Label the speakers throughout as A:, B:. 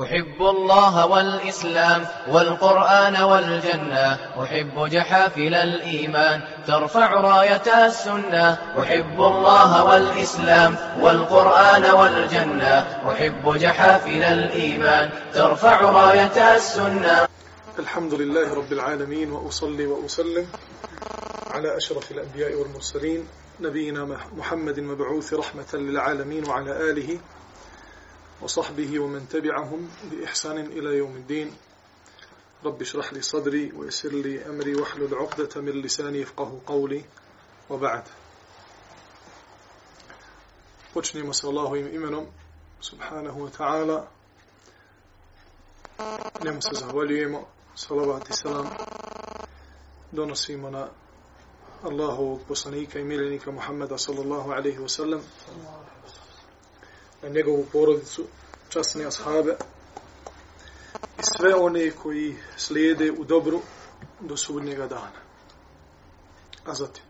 A: أحب الله والإسلام والقرآن والجنة. أحب جحافل الإيمان ترفع راية السنة. أحب الله والإسلام والقرآن والجنة. أحب جحافل الإيمان ترفع راية السنة.
B: الحمد لله رب العالمين وأصلي وأسلم على أشرف الأنبياء والمرسلين نبينا محمد مبعوث رحمة للعالمين وعلى آله وصحبه ومن تبعهم بإحسان إلى يوم الدين رب اشرح لي صدري ويسر لي أمري واحلل عقدة من لساني يفقه قولي وبعد Počnemo sa Allahovim imenom, subhanahu wa ta'ala. Njemu se zahvaljujemo, salavat i salam. Donosimo na Allahovog poslanika i miljenika Muhammeda sallallahu alaihi wa sallam. Na njegovu porodicu, časne ashabe i sve one koji slijede u dobru do sudnjega dana. A zatim,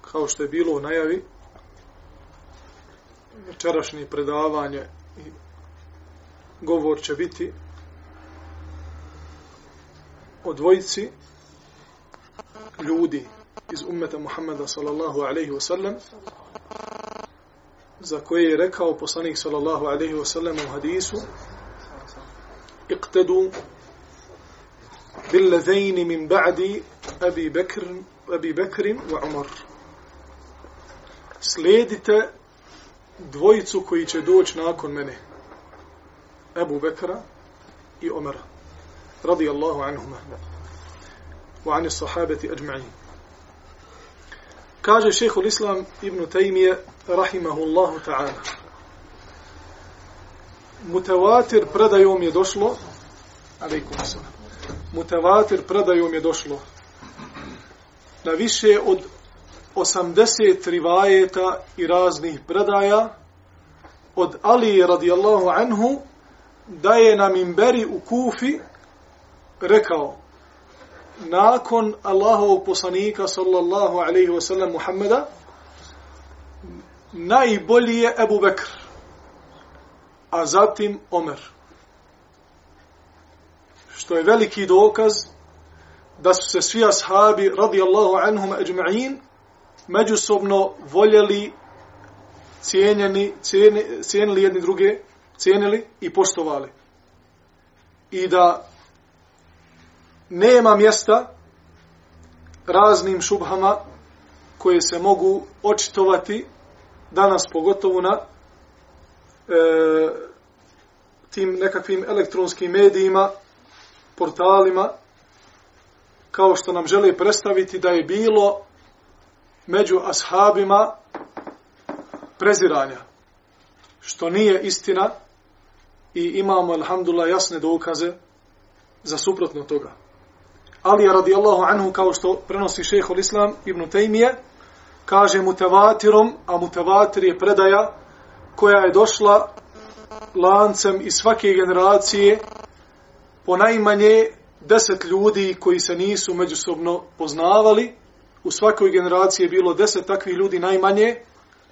B: kao što je bilo u najavi, večerašnje predavanje i govor će biti o dvojici ljudi iz ummeta Muhammeda sallallahu alaihi wasallam za koje je rekao poslanik sallallahu alaihi wa sallam u hadisu iqtadu billadhejni min ba'di Abi Bekr, Abi Bekr wa Umar. Slijedite dvojicu koji će doći nakon mene Abu Bekra i Umara radijallahu anhuma wa ani sahabati ajma'in kaže šehhul islam ibn Taymiye rahimahullahu ta'ala. Mutawatir predajom je došlo alaikum salam mutawatir predajom je došlo na više od 80 rivajeta i raznih predaja od Ali radijallahu anhu da je na mimberi u Kufi rekao nakon Allahovog poslanika sallallahu alaihi wasallam Muhammeda najbolji je Ebu Bekr a zatim Omer što je veliki dokaz da su se svi ashabi radijallahu anhum ajma'in međusobno voljeli cijenjeni, cijenili jedni druge, cijenili i poštovali. I da nema mjesta raznim šubhama koje se mogu očitovati danas pogotovo na e, tim nekakvim elektronskim medijima, portalima, kao što nam žele predstaviti da je bilo među ashabima preziranja, što nije istina i imamo, alhamdulillah, jasne dokaze za suprotno toga. Ali radijallahu anhu, kao što prenosi šehol islam ibn Tejmije, kaže mutevatirom, a mutevatir je predaja koja je došla lancem iz svake generacije po najmanje deset ljudi koji se nisu međusobno poznavali, u svakoj generaciji je bilo deset takvih ljudi najmanje,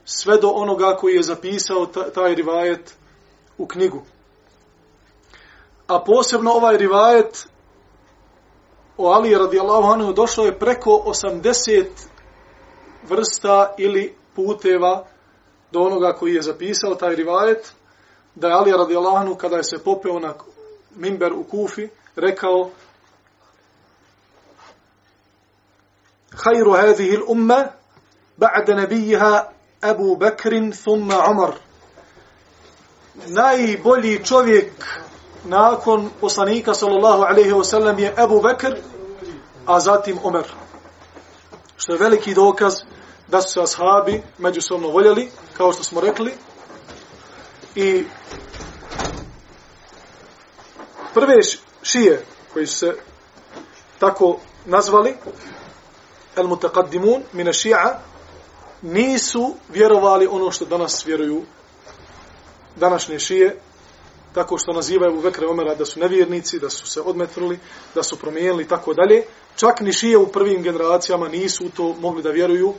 B: sve do onoga koji je zapisao taj rivajet u knjigu. A posebno ovaj rivajet o Ali radijallahu anhu došlo je preko 80 vrsta ili puteva do onoga koji je zapisao taj rivajet, da je Ali radijallahu anhu kada je se popeo na mimber u Kufi, rekao Hajru hezihi l'umme ba'da nebijiha Abu Bakr thumma Umar. Najbolji čovjek nakon poslanika sallallahu alejhi ve sellem je Abu Bekr a zatim Omer. Što je veliki dokaz da su se ashabi međusobno voljeli kao što smo rekli. I prve šije koji su se tako nazvali el mutaqaddimun min šija, nisu vjerovali ono što danas vjeruju današnje šije tako što nazivaju Abu Bekra Omera da su nevjernici, da su se odmetnuli, da su promijenili i tako dalje. Čak ni šije u prvim generacijama nisu to mogli da vjeruju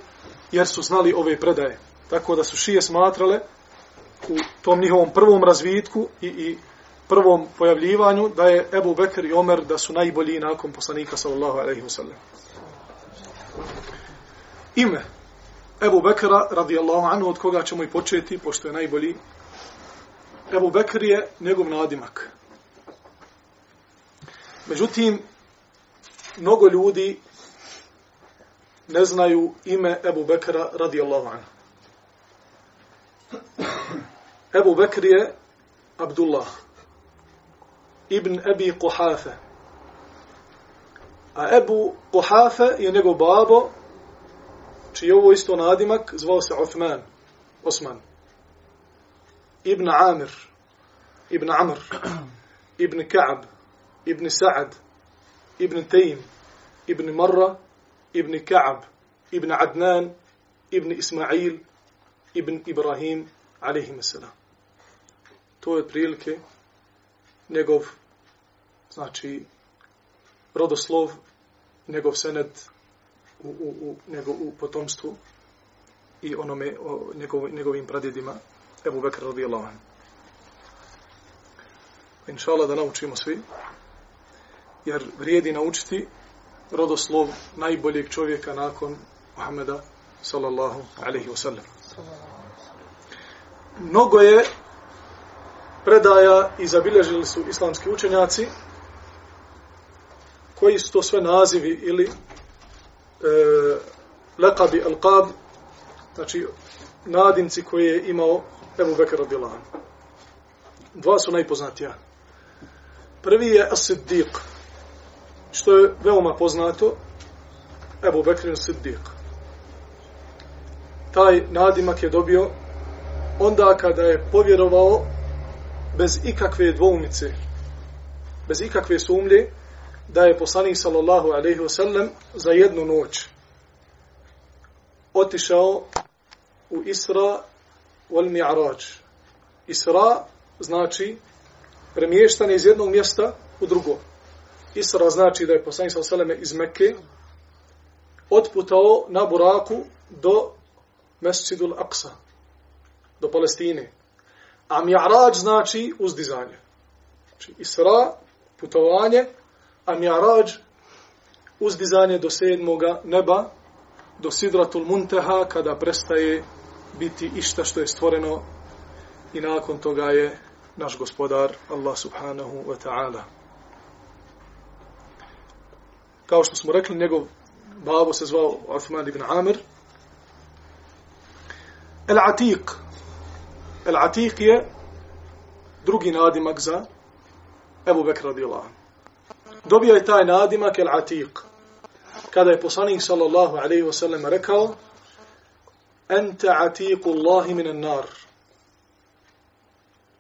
B: jer su znali ove predaje. Tako da su šije smatrale u tom njihovom prvom razvitku i, i prvom pojavljivanju da je Ebu Bekr i Omer da su najbolji nakon poslanika sallallahu alaihi wasallam. Ime Ebu Bekra radijallahu anhu od koga ćemo i početi pošto je najbolji. Ebu Bekr je njegov nadimak. Međutim, mnogo ljudi ne znaju ime Ebu Bekra radijallahu anhu. Ebu Bekr je Abdullah ibn Ebi Kuhafe. A Ebu Kuhafe je njegov babo, čiji je ovo isto nadimak, zvao se Uthman, Osman. Ibn Amir, Ibn Amr, Ibn Ka'b, Ibn Sa'ad, Ibn Taym, Ibn Marra, Ibn Ka'b, Ibn Adnan, Ibn Ismail, Ibn Ibrahim, alaihim salam. To je otprilike njegov znači rodoslov, njegov sened u, u, u, njegov, u potomstvu i onome, o njegov, njegovim pradjedima, Ebu Bekr radijallahu anhu. Inša Allah da naučimo svi, jer vrijedi naučiti rodoslov najboljeg čovjeka nakon Muhammeda sallallahu alaihi wa sallam. Mnogo je predaja i zabilježili su islamski učenjaci koji su to sve nazivi ili e, lekabi al-qab, znači nadimci koje je imao Ebu Bekir radijalahu Dva su najpoznatija. Prvi je As-Siddiq, što je veoma poznato, Ebu Bekir Siddiq. Taj nadimak je dobio onda kada je povjerovao bez ikakve dvoumice, bez ikakve sumlje, da je poslanik sallallahu alaihi wasallam za jednu noć otišao u Isra wal Mi'raj. Isra znači premještanje iz jednog mjesta u drugo. Isra znači da je poslanik sallallahu alaihi iz Mekke otputao na Buraku do Mesjidul Aqsa, do Palestine. A Mi'raj znači uzdizanje. Znači Isra, putovanje, a Mi'raj uzdizanje do sedmoga neba, do Sidratul Munteha, kada prestaje biti išta što je stvoreno i nakon toga je naš gospodar Allah subhanahu wa ta'ala. Kao što smo rekli, njegov babo se zvao Uthman ibn Amir. El Atiq. El Atiq je drugi nadimak za Ebu Bekr radijallahu dobio je taj nadimak el atiq. Kada je poslanik sallallahu alaihi wa sallam rekao Ente atiku Allahi minan nar.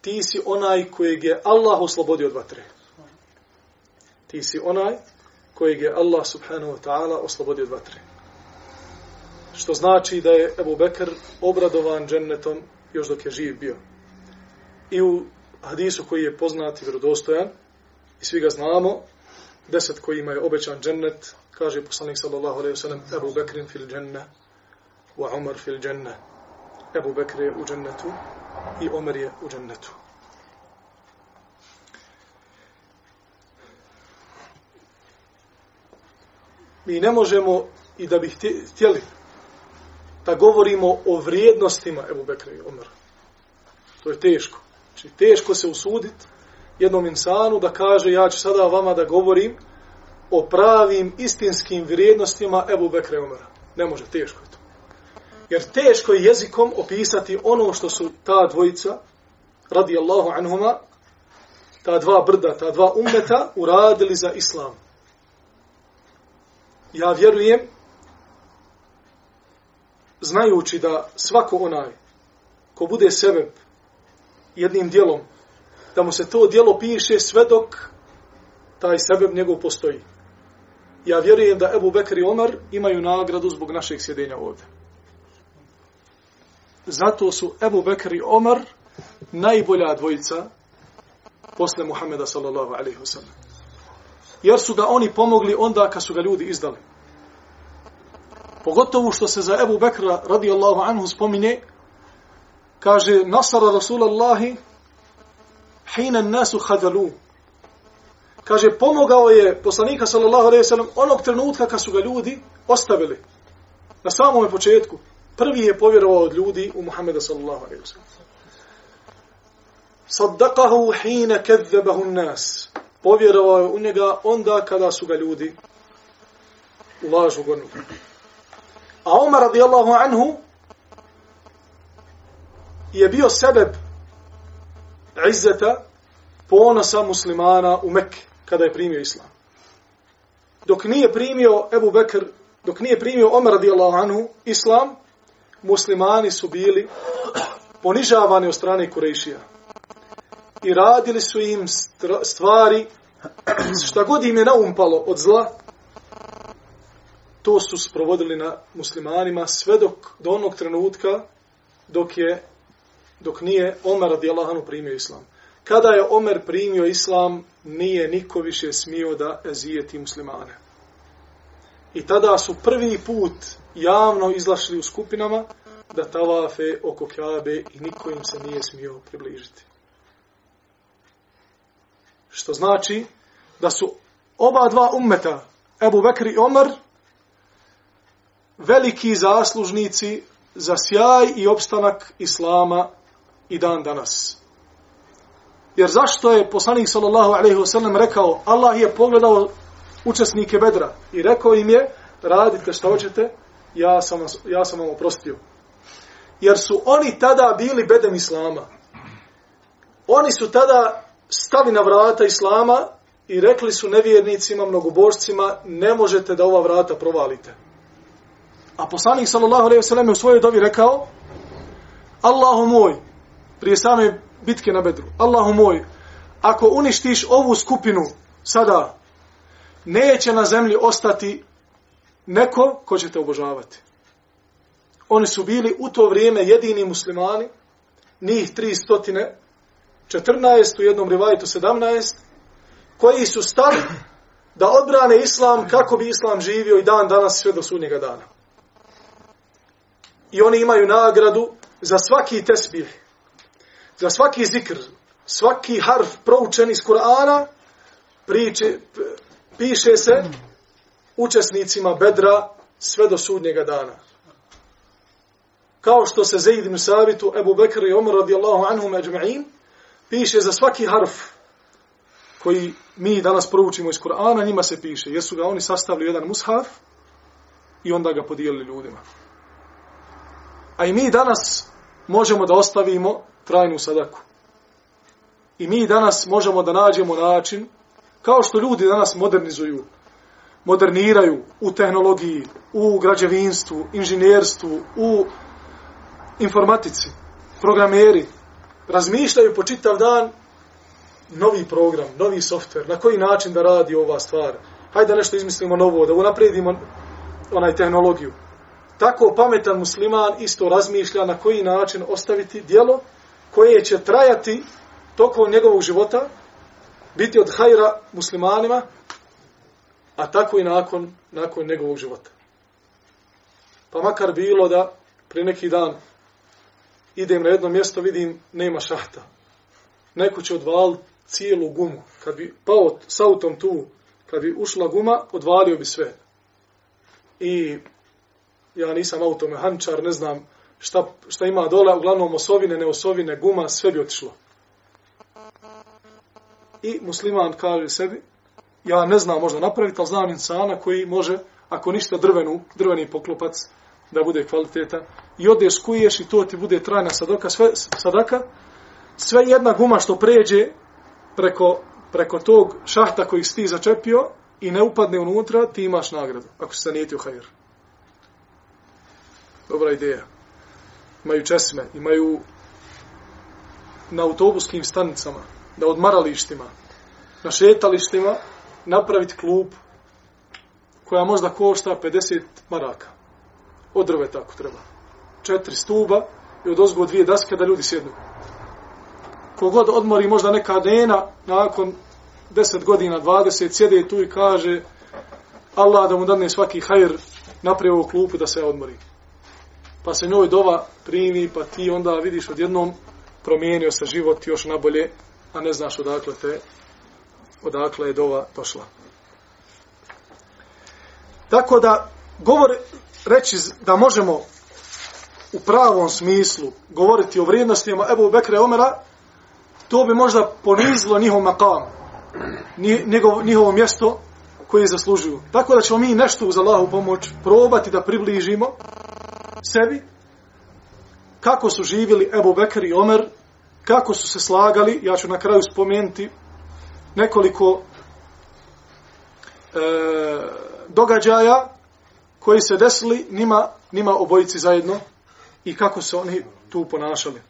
B: Ti si onaj kojeg je Allah oslobodio od vatre. Ti si onaj kojeg je Allah subhanahu wa ta'ala oslobodio od vatre. Što znači da je Ebu Bekr obradovan džennetom još dok je živ bio. I u hadisu koji je poznat i vjerodostojan, i svi ga znamo, deset kojima je obećan džennet, kaže poslanik sallallahu alaihi wa sallam, Ebu Bekrin fil džennet, wa Umar fil dženne. Ebu Bekr je u džennetu i Omer je u džennetu. Mi ne možemo i da bi htjeli da govorimo o vrijednostima Ebu Bekra i Omara. To je teško. Znači, teško se usuditi jednom insanu da kaže ja ću sada vama da govorim o pravim istinskim vrijednostima Ebu Bekra i Omara. Ne može, teško je to. Jer teško je jezikom opisati ono što su ta dvojica, radi Allahu anhuma, ta dva brda, ta dva umeta, uradili za islam. Ja vjerujem, znajući da svako onaj ko bude sebe jednim dijelom da mu se to dijelo piše sve dok taj sebeb njegov postoji. Ja vjerujem da Ebu Bekr i Omar imaju nagradu zbog našeg sjedenja ovdje. Zato su Ebu Bekr i Omar najbolja dvojica posle Muhameda sallallahu alaihi wa. Jer su ga oni pomogli onda kad su ga ljudi izdali. Pogotovo što se za Ebu Bekra radijallahu anhu spominje, kaže Nasara Rasulallahi hina nasu hadalu. Kaže, pomogao je poslanika sallallahu alaihi sallam onog trenutka kad su ga ljudi ostavili. Na samom početku. Prvi je povjerovao od ljudi u Muhammeda sallallahu alaihi sallam. Saddaqahu hina kedzebahu nas. Povjerovao je u njega onda kada su ga ljudi u lažu gonili. A Omar radijallahu anhu je bio sebeb izzeta ponosa muslimana u Mekke kada je primio islam. Dok nije primio Ebu Bekr, dok nije primio Omer radijallahu anhu islam, muslimani su bili ponižavani od strane Kurejšija. I radili su im stvari šta god im je naumpalo od zla, to su sprovodili na muslimanima sve dok do onog trenutka dok je dok nije Omer radijallahu primio islam. Kada je Omer primio islam, nije niko više smio da ezijeti muslimane. I tada su prvi put javno izlašli u skupinama da tavafe oko Kabe i niko im se nije smio približiti. Što znači da su oba dva ummeta, Ebu Bekr i Omer, veliki zaslužnici za sjaj i opstanak Islama i dan danas. Jer zašto je poslanik sallallahu alejhi ve sellem rekao Allah je pogledao učesnike Bedra i rekao im je radite što hoćete ja sam ja sam vam oprostio. Jer su oni tada bili bedem islama. Oni su tada stali na vrata islama i rekli su nevjernicima, mnogobožcima, ne možete da ova vrata provalite. A poslanik sallallahu alejhi ve sellem u svojoj dovi rekao: Allahu moj, prije same bitke na Bedru. Allahu moj, ako uništiš ovu skupinu sada, neće na zemlji ostati neko ko ćete obožavati. Oni su bili u to vrijeme jedini muslimani, njih 300, 14, u jednom rivajtu 17, koji su stali da odbrane islam kako bi islam živio i dan danas sve do sudnjega dana. I oni imaju nagradu za svaki tesbih, za svaki zikr, svaki harf proučen iz Kur'ana, priče, piše se učesnicima bedra sve do sudnjega dana. Kao što se Zaid ibn Sabitu, Ebu Bekr i Omar radijallahu anhu međma'in, piše za svaki harf koji mi danas proučimo iz Kur'ana, njima se piše. Jesu ga oni sastavili jedan mushaf i onda ga podijelili ljudima. A i mi danas možemo da ostavimo trajnu sadaku. I mi danas možemo da nađemo način, kao što ljudi danas modernizuju, moderniraju u tehnologiji, u građevinstvu, inženjerstvu, u informatici, programeri, razmišljaju po čitav dan novi program, novi softver, na koji način da radi ova stvar. Hajde da nešto izmislimo novo, da unapredimo onaj tehnologiju. Tako pametan musliman isto razmišlja na koji način ostaviti dijelo koje će trajati tokom njegovog života, biti od hajra muslimanima, a tako i nakon, nakon njegovog života. Pa makar bilo da pri neki dan idem na jedno mjesto, vidim, nema šahta. Neko će odval cijelu gumu. Kad bi pao s autom tu, kad bi ušla guma, odvalio bi sve. I ja nisam automehančar, ne znam šta, šta ima dole, uglavnom osovine, neosovine, guma, sve bi otišlo. I musliman kaže sebi, ja ne znam možda napraviti, ali znam insana koji može, ako ništa drvenu, drveni poklopac, da bude kvaliteta, i odeš kuješ i to ti bude trajna sadoka, sve, sadaka, sve jedna guma što pređe preko, preko tog šahta koji si ti začepio i ne upadne unutra, ti imaš nagradu, ako se zanijetio hajr. Dobra ideja. Imaju česme, imaju na autobuskim stanicama, na odmaralištima, na šetalištima, napraviti klub koja možda košta 50 maraka. Od drve tako treba. Četiri stuba i od ozgo dvije daske da ljudi sjednu. Kogod odmori možda neka dena nakon 10 godina, 20, sjede tu i kaže Allah da mu dane svaki hajr napravi ovu klupu da se odmori pa se njoj dova primi, pa ti onda vidiš odjednom promijenio se život još nabolje, a ne znaš odakle te, odakle je dova došla. Tako da, govor, reći da možemo u pravom smislu govoriti o vrijednostima Ebu Bekra i Omera, to bi možda ponizilo njihov makam, njegov, njihovo mjesto koje zaslužuju. Tako da ćemo mi nešto uz Allahu pomoć probati da približimo sebi kako su živjeli Ebu Bekr i Omer, kako su se slagali, ja ću na kraju spomenuti nekoliko e, događaja koji se desili nima, nima obojici zajedno i kako se oni tu ponašali.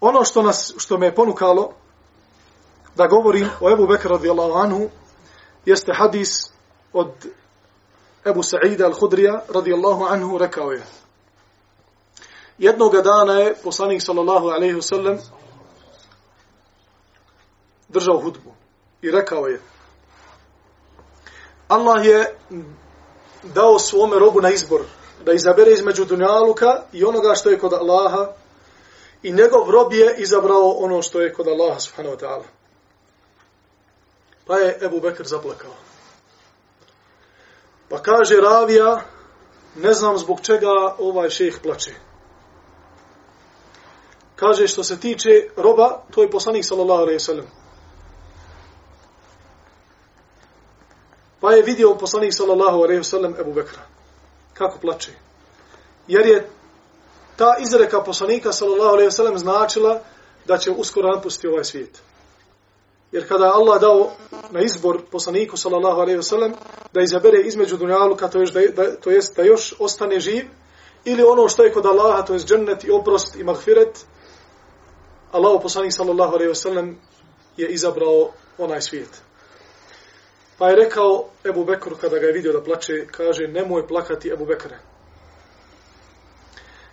B: Ono što nas što me je ponukalo da govorim o Ebu Bekr radijallahu anhu jeste hadis od Ebu Sa'ida al-Hudrija radijallahu anhu rekao je Jednoga dana je poslanik sallallahu alaihi wasallam držao hudbu i rekao je Allah je dao svome robu na izbor da izabere između dunjaluka i onoga što je kod Allaha i njegov rob je izabrao ono što je kod Allaha subhanahu wa ta'ala. Pa je Ebu Bekr zaplakao. Pa kaže Ravija, ne znam zbog čega ovaj šejh plače. Kaže što se tiče roba, to je poslanik sallallahu alejhi ve sellem. Pa je vidio poslanik sallallahu alejhi ve sellem Ebu Bekra kako plače. Jer je ta izreka poslanika sallallahu alejhi ve sellem značila da će uskoro napustiti ovaj svijet. Jer kada Allah dao na izbor poslaniku sallallahu alejhi ve sellem da izabere između dunjaluka to jest da, da to jest da još ostane živ ili ono što je kod Allaha to jest džennet i oprost i magfiret Allah poslanik sallallahu alejhi ve sellem je izabrao onaj svijet. Pa je rekao Ebu Bekru kada ga je vidio da plače, kaže nemoj plakati Ebu Bekre.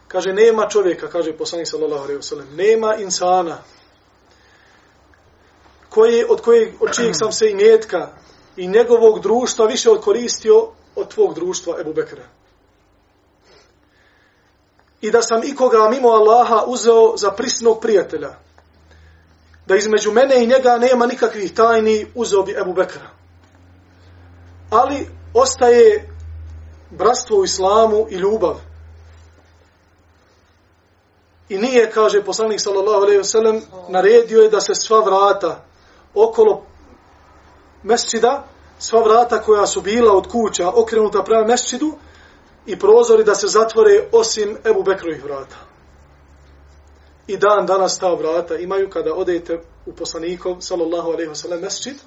B: Kaže nema čovjeka, kaže poslanik sallallahu alejhi ve sellem, nema insana koji od kojeg od čijeg sam se imetka i njegovog društva više odkoristio od tvog društva Ebu Bekra. I da sam ikoga mimo Allaha uzeo za prisnog prijatelja. Da između mene i njega nema nikakvih tajni, uzeo bi Ebu Bekra. Ali ostaje bratstvo u islamu i ljubav. I nije, kaže poslanik sallallahu alejhi ve sellem, naredio je da se sva vrata okolo mesčida, sva vrata koja su bila od kuća okrenuta prema mesčidu i prozori da se zatvore osim Ebu Bekrovih vrata. I dan danas ta vrata imaju kada odete u poslanikov, sallallahu alaihi wasallam, mesčit,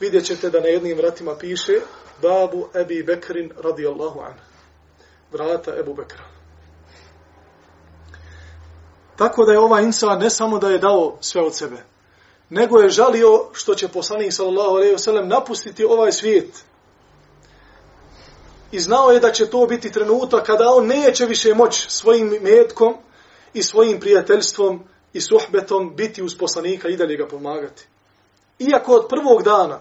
B: vidjet ćete da na jednim vratima piše Babu Ebi Bekrin radijallahu an. Vrata Ebu Bekra. Tako da je ova insan ne samo da je dao sve od sebe, nego je žalio što će poslanik sallallahu alejhi ve sellem napustiti ovaj svijet. I znao je da će to biti trenutak kada on neće više moći svojim metkom i svojim prijateljstvom i suhbetom biti uz poslanika i dalje ga pomagati. Iako od prvog dana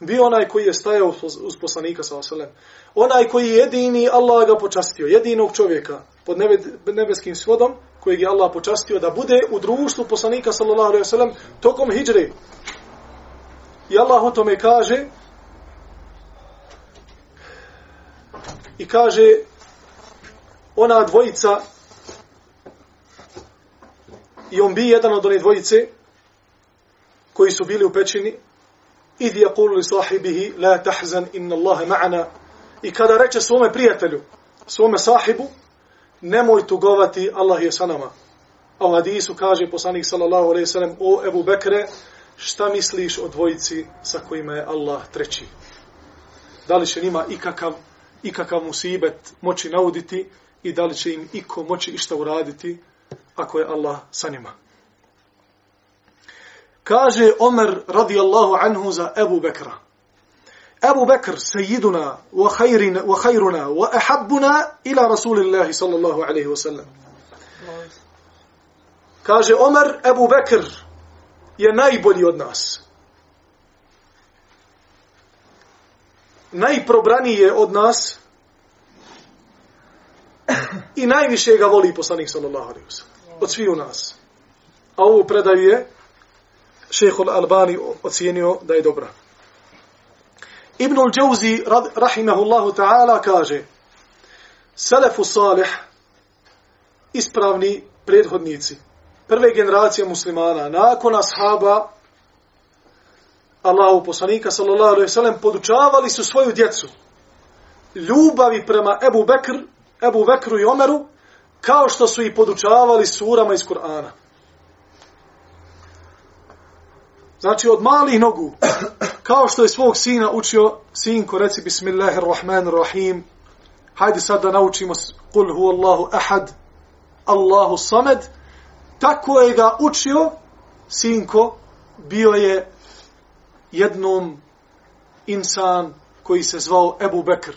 B: bio onaj koji je stajao uz poslanika sallallahu alejhi ve sellem, onaj koji je jedini Allah ga počastio, jedinog čovjeka pod nebeskim svodom, kojeg je Allah počastio da bude u društvu poslanika sallallahu alejhi ve sellem tokom hidžre. I Allah o tome kaže i kaže ona dvojica i on bi jedan od one dvojice koji su bili u pećini idh yaqulu li sahibihi la tahzan inna Allaha ma'ana i kada reče svome prijatelju svome sahibu nemoj tugovati, Allah je sa nama. A u hadisu kaže poslanik sallallahu alejhi ve sellem o Ebu Bekre, šta misliš o dvojici sa kojima je Allah treći? Da li će njima ikakav, ikakav musibet moći nauditi i da li će im iko moći išta uraditi ako je Allah sa njima? Kaže Omer radijallahu anhu za Ebu Bekra. Abu Bekr, sejiduna, wa khayrina wa khayruna wa ahabbuna ila Rasulillahi sallallahu alaihi wa sallam. Kaže Omer, Abu Bekr je najbolji od nas. Najprobranije od nas i najviše ga voli poslanik sallallahu alaihi wasallam. Od svih nas. A ovu predaju je šehol Albani ocijenio da je dobra. Ibnul Džauzi, rahimahullahu ta'ala, kaže Selefu salih, ispravni prethodnici, prve generacije muslimana, nakon ashaba, Allahu poslanika, sallallahu alejhi ve sellem podučavali su svoju djecu ljubavi prema Ebu Bekr, Ebu Bekru i Omeru, kao što su i podučavali surama iz Kur'ana. Znači, od malih nogu, kao što je svog sina učio, sinko, reci bismillahirrahmanirrahim, hajde sad da naučimo kul hu Allahu ahad, Allahu samed, tako je ga učio, sinko, bio je jednom insan koji se zvao Ebu Bekr.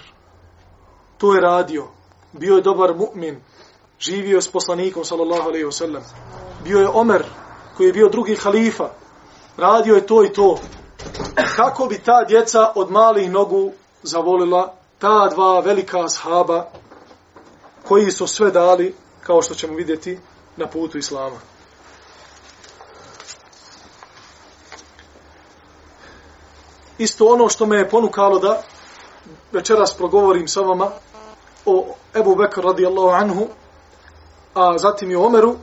B: To je radio. Bio je dobar mu'min. Živio s poslanikom, sallallahu alaihi wasallam. Bio je Omer, koji je bio drugi halifa. Radio je to i to. Kako bi ta djeca od malih nogu zavolila ta dva velika ashaba koji su sve dali, kao što ćemo vidjeti, na putu Islama. Isto ono što me je ponukalo da večeras progovorim sa vama o Ebu Bekr radijallahu anhu, a zatim i Omeru,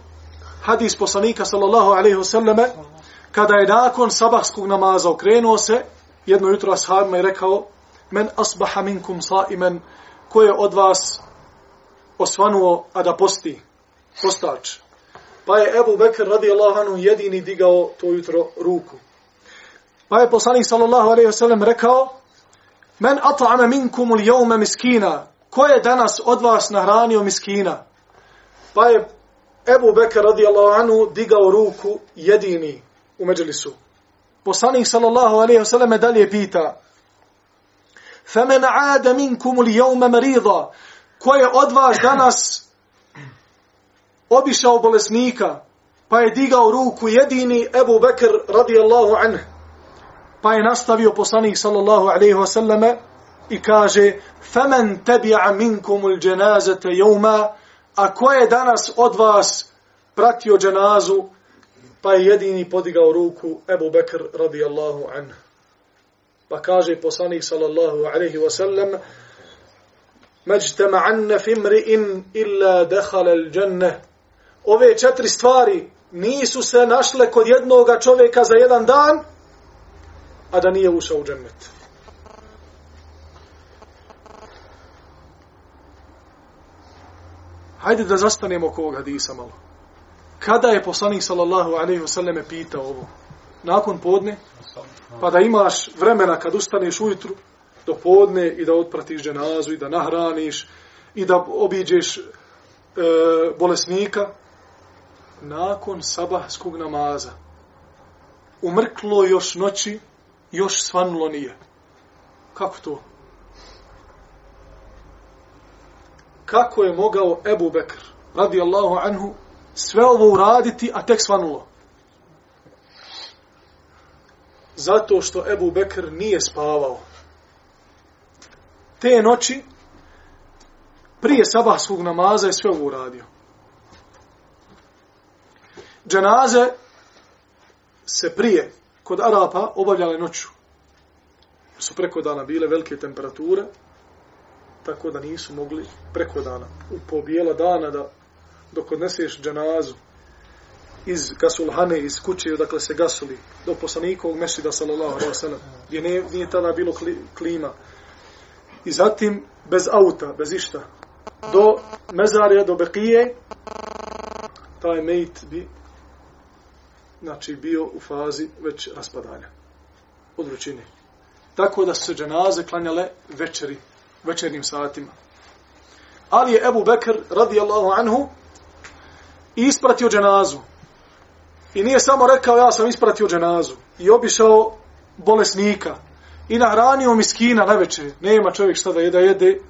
B: hadis poslanika sallallahu alaihi wasallame, kada je nakon sabahskog namaza okrenuo se, jedno jutro ashabima i rekao, men asbaha minkum saimen, ko je od vas osvanuo, a da posti, postač. Pa je Ebu Bekr radijallahu anhu jedini digao to jutro ruku. Pa je poslanik sallallahu alaihi wa sallam rekao, men at'ame minkum ul jevme miskina, ko je danas od vas nahranio miskina? Pa je Ebu Bekr radijallahu anhu digao ruku jedini u međelisu. Poslanik sallallahu alaihi wa sallam dalje pita, Femen ade minkum li jevme marida, ko je od vas danas obišao bolesnika, pa je digao ruku jedini Ebu Bekr radijallahu anhu. Pa je nastavio poslanik sallallahu alaihi wa sallame i kaže فَمَنْ تَبِعَ مِنْكُمُ الْجَنَازَةَ يَوْمَا A ko je danas od vas pratio dženazu, pa je jedini podigao ruku Ebu Bekr radijallahu anhu. Pa kaže poslanik sallallahu alaihi wa sallam مَجْتَمَعَنَّ فِمْرِئِنْ إِلَّا دَخَلَ الْجَنَّةِ Ove četiri stvari nisu se našle kod jednoga čovjeka za jedan dan, a da nije ušao u džennet. Hajde da zastanemo oko ovog hadisa malo. Kada je poslanik sallallahu alaihi wasallam pitao ovo? Nakon podne? Pa da imaš vremena kad ustaneš ujutru do podne i da otpratiš dženazu i da nahraniš i da obiđeš e, bolesnika nakon sabahskog namaza umrklo još noći još svanulo nije. Kako to? Kako je mogao Ebu Bekr, radi Allahu anhu, sve ovo uraditi, a tek svanulo? Zato što Ebu Bekr nije spavao. Te noći, prije sabahskog namaza je sve ovo uradio. Dženaze se prije kod Arapa obavljale noću. Su preko dana bile velike temperature, tako da nisu mogli preko dana. U po bijela dana da dok odneseš dženazu iz gasulhane, iz kuće, odakle se gasuli, do poslanikovog mesida sallallahu alaihi wa sallam, gdje nije, nije tada bilo klima. I zatim, bez auta, bez išta, do mezarja, do bekije, taj mejt bi znači bio u fazi već raspadanja od vrućine. Tako da su se dženaze klanjale večeri, večernim satima. Ali je Ebu Bekr, radijallahu anhu, ispratio dženazu. I nije samo rekao, ja sam ispratio dženazu. I obišao bolesnika. I nahranio miskina na večer. Nema čovjek šta da jede, jede.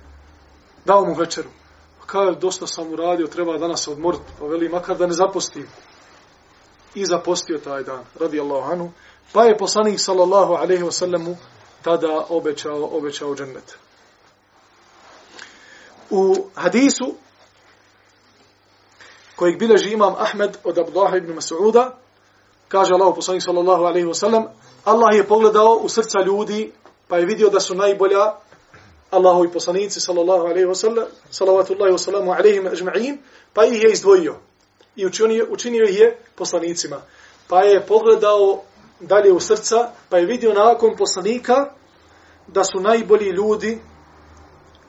B: Dao mu večeru. Pa kao, dosta sam uradio, treba danas odmoriti. Pa veli, makar da ne zapostim i zapostio taj dan, radi Allahu anhu, pa je poslanik sallallahu alaihi wasallamu tada obećao, obećao džennet. U hadisu kojeg bileži imam Ahmed od Abdullah ibn Mas'uda, kaže Allah poslanik sallallahu alaihi wasallam, Allah je pogledao u srca ljudi, pa je vidio da su najbolja Allahovi poslanici sallallahu alaihi wasallam, salavatullahi wasallamu alaihim ajma'in, pa ih je izdvojio i učinio, učinio ih je poslanicima. Pa je pogledao dalje u srca, pa je vidio nakon poslanika da su najbolji ljudi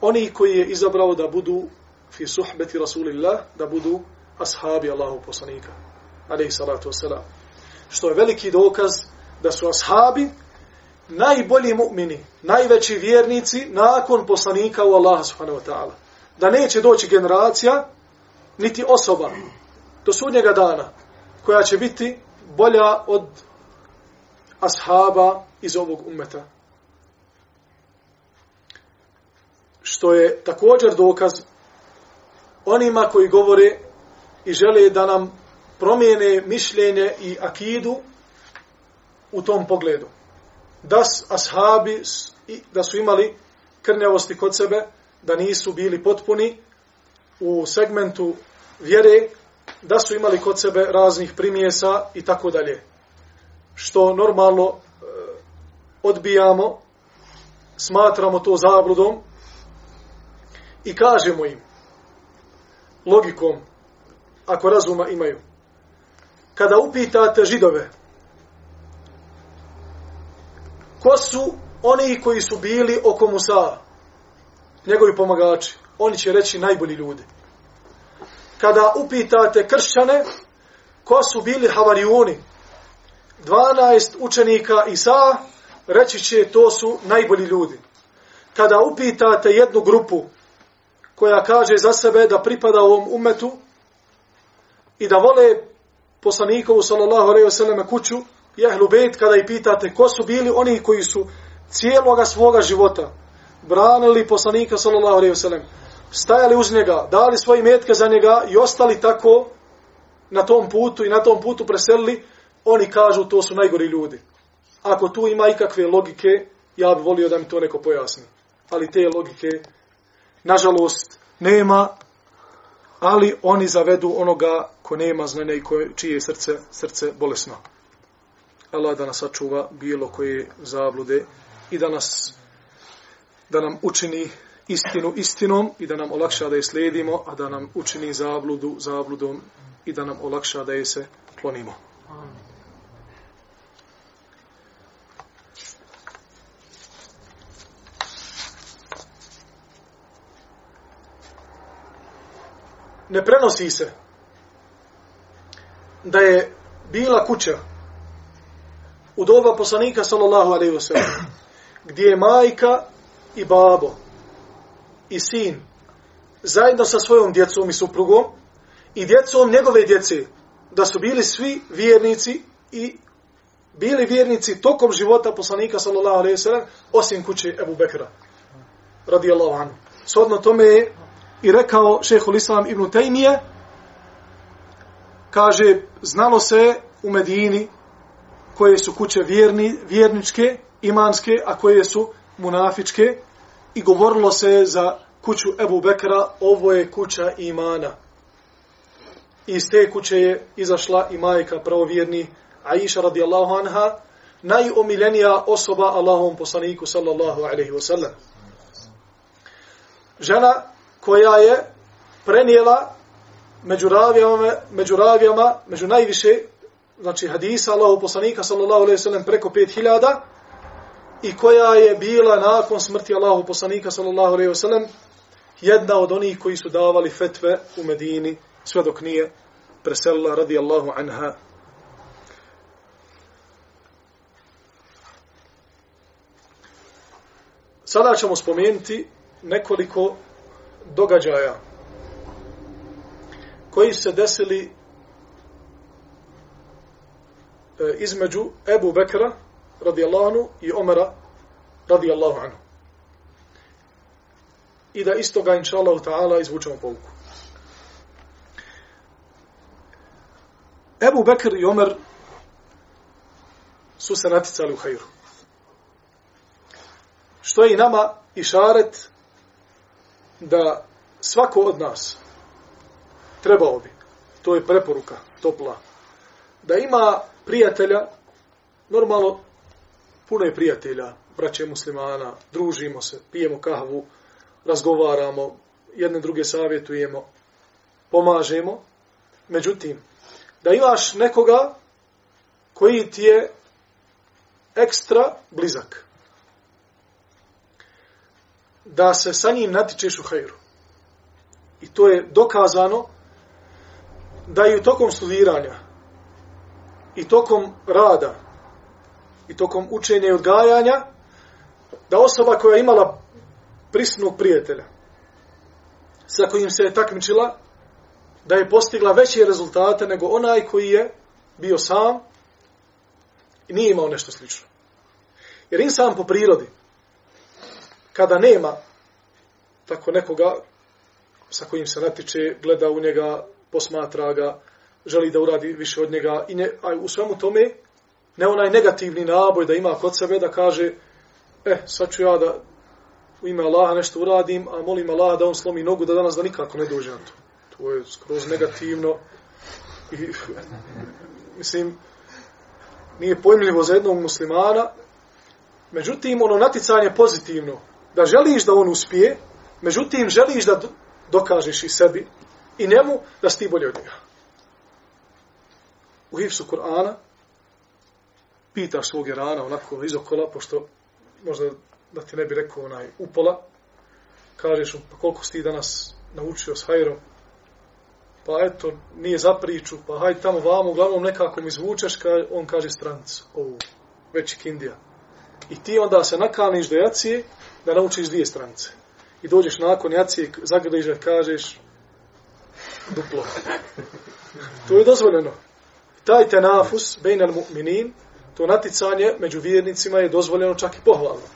B: oni koji je izabrao da budu fi suhbeti Rasulillah, da budu ashabi Allahu poslanika, alaihi salatu wasalam. Što je veliki dokaz da su ashabi najbolji mu'mini, najveći vjernici nakon poslanika u Allaha subhanahu wa ta'ala. Da neće doći generacija, niti osoba do sudnjega dana, koja će biti bolja od ashaba iz ovog ummeta. Što je također dokaz onima koji govore i žele da nam promijene mišljenje i akidu u tom pogledu. Da ashabi da su imali krnjavosti kod sebe, da nisu bili potpuni u segmentu vjere, da su imali kod sebe raznih primjesa i tako dalje. Što normalno e, odbijamo, smatramo to zabludom i kažemo im logikom, ako razuma imaju. Kada upitate židove, ko su oni koji su bili oko Musa, njegovi pomagači, oni će reći najbolji ljudi. Kada upitate kršćane, ko su bili havarijuni, 12 učenika Isa, reći će to su najbolji ljudi. Kada upitate jednu grupu koja kaže za sebe da pripada ovom umetu i da vole poslanikovu sallallahu alejhi ve selleme kuću i bejt kada i pitate ko su bili oni koji su cijeloga svoga života branili poslanika sallallahu alejhi ve wasallam stajali uz njega, dali svoje metke za njega i ostali tako na tom putu i na tom putu preselili, oni kažu to su najgori ljudi. Ako tu ima ikakve logike, ja bih volio da mi to neko pojasni. Ali te logike nažalost, nema, ali oni zavedu onoga ko nema znanja i ko, čije srce, srce bolesno. Allah da nas sačuva bilo koje zablude i da nas da nam učini istinu istinom i da nam olakša da je slijedimo, a da nam učini zabludu zabludom i da nam olakša da je se klonimo. Amen. ne prenosi se da je bila kuća u doba poslanika sallallahu alaihi wasallam gdje je majka i babo i sin zajedno sa svojom djecom i suprugom i djecom njegove djece da su bili svi vjernici i bili vjernici tokom života poslanika sallallahu alejhi ve sellem osim kuće Ebu Bekra radijallahu anhu. Sodno tome je i rekao šehol Islam ibn Tejmije, kaže, znalo se u Medini koje su kuće vjerni, vjerničke, imanske, a koje su munafičke, i govorilo se za kuću Ebu Bekra, ovo je kuća imana. I iz te kuće je izašla i majka pravovjerni Aisha radijallahu anha, najomiljenija osoba Allahom poslaniku sallallahu alaihi wasallam. Žena koja je prenijela među ravijama, među ravijama, među najviše, znači hadisa Allahu poslanika sallallahu alejhi ve sellem preko 5000 i koja je bila nakon smrti Allahu poslanika sallallahu alejhi ve sellem jedna od onih koji su davali fetve u Medini sve dok nije preselila radijallahu anha. Sada ćemo spomenuti nekoliko događaja koji se desili e, između Ebu Bekra radijallahu anhu i Omara radijallahu anhu. I da isto ga inša Allah ta'ala izvučemo pouku. Ebu Bekr i Omer su se naticali u hajru. Što je i nama išaret da svako od nas trebao bi to je preporuka, topla, da ima prijatelja, normalno, puno je prijatelja, braće muslimana, družimo se, pijemo kahvu, razgovaramo, jedne druge savjetujemo, pomažemo. Međutim, da imaš nekoga koji ti je ekstra blizak. Da se sa njim natičeš u hajru. I to je dokazano da i u tokom studiranja i tokom rada i tokom učenja i odgajanja da osoba koja je imala prisnog prijatelja sa kojim se je takmičila da je postigla veće rezultate nego onaj koji je bio sam i nije imao nešto slično. Jer insan po prirodi, kada nema tako nekoga sa kojim se natiče, gleda u njega, posmatra ga, želi da uradi više od njega, i ne, a u svemu tome, ne onaj negativni naboj da ima kod sebe, da kaže, eh, sad ću ja da u ime Allaha nešto uradim, a molim Allaha da on slomi nogu da danas da nikako ne dođe na to. To je skroz negativno. I, mislim, nije pojmljivo za jednog muslimana. Međutim, ono naticanje pozitivno. Da želiš da on uspije, međutim, želiš da dokažeš i sebi i njemu da si ti bolje od njega. U hifsu Kur'ana pitaš svog rana onako izokola, pošto možda da ti ne bi rekao onaj upola, kažeš mu, pa koliko si ti danas naučio s hajrom, pa eto, nije za priču, pa hajde tamo vamo, uglavnom nekako mi zvučeš, ka, on kaže strancu, ovu, veći kindija. I ti onda se nakaniš do jacije da naučiš dvije strance. I dođeš nakon jacije, zagrliš da kažeš duplo. To je dozvoljeno. Taj tenafus, bejnel mu'minin, to naticanje među vjernicima je dozvoljeno čak i pohvalno.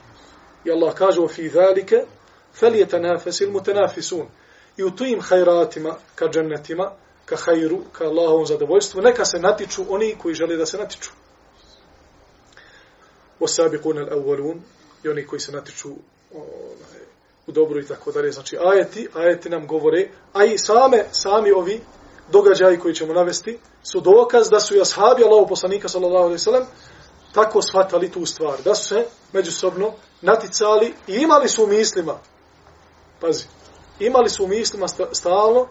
B: I Allah kaže o fi zalike فَلْيَتَنَافَسِ الْمُتَنَافِسُونَ I u tujim hajratima, ka džennetima, ka hajru, ka Allahovom zadovoljstvu, neka se natiču oni koji žele da se natiču. وَسَابِقُونَ الْأَوَّلُونَ I oni koji se natiču onaj, u dobro i tako dalje. Znači, ajeti, ajeti nam govore, a i same, sami ovi događaji koji ćemo navesti, su dokaz da su i ashabi Allahu poslanika sallallahu alaihi sallam tako shvatali tu stvar, da su se međusobno naticali i imali su u mislima, pazi, imali su u mislima stalno,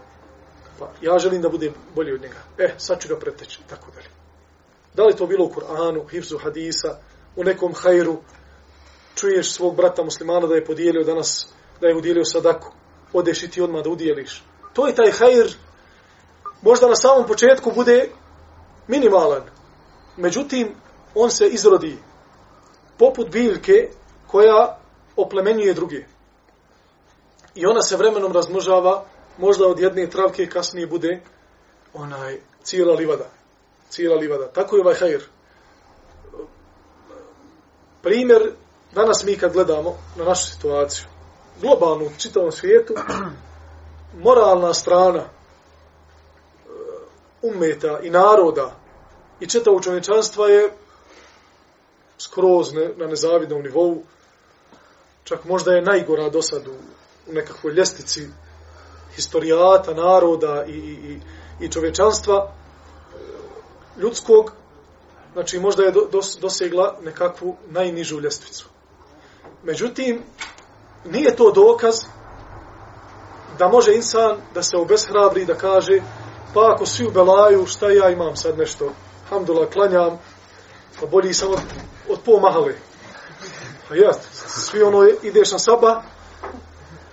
B: pa ja želim da budem bolji od njega. E, sad ću ga preteći, tako dalje. Da li to bilo u Kur'anu, hifzu hadisa, u nekom hajru, čuješ svog brata muslimana da je podijelio danas, da je udijelio sadaku, odeš i ti odmah da udijeliš. To je taj hajr, možda na samom početku bude minimalan. Međutim, on se izrodi poput biljke koja oplemenjuje druge. I ona se vremenom razmnožava, možda od jedne travke kasnije bude onaj cijela livada. Cijela livada. Tako je ovaj hajr. Primjer, danas mi kad gledamo na našu situaciju, globalnu, u čitavom svijetu, moralna strana umeta i naroda i četavog čovječanstva je skroz ne, na nezavidnom nivou. Čak možda je najgora do sad u, u nekakvoj ljestici historijata, naroda i, i, i, i čovječanstva ljudskog. Znači možda je do, dos, dosegla nekakvu najnižu ljestvicu. Međutim, nije to dokaz da može insan da se obeshrabri da kaže pa ako svi u belaju, šta ja imam sad nešto, hamdula, klanjam, pa bolji sam od, od pol mahale. Pa ja, svi ono, ideš na saba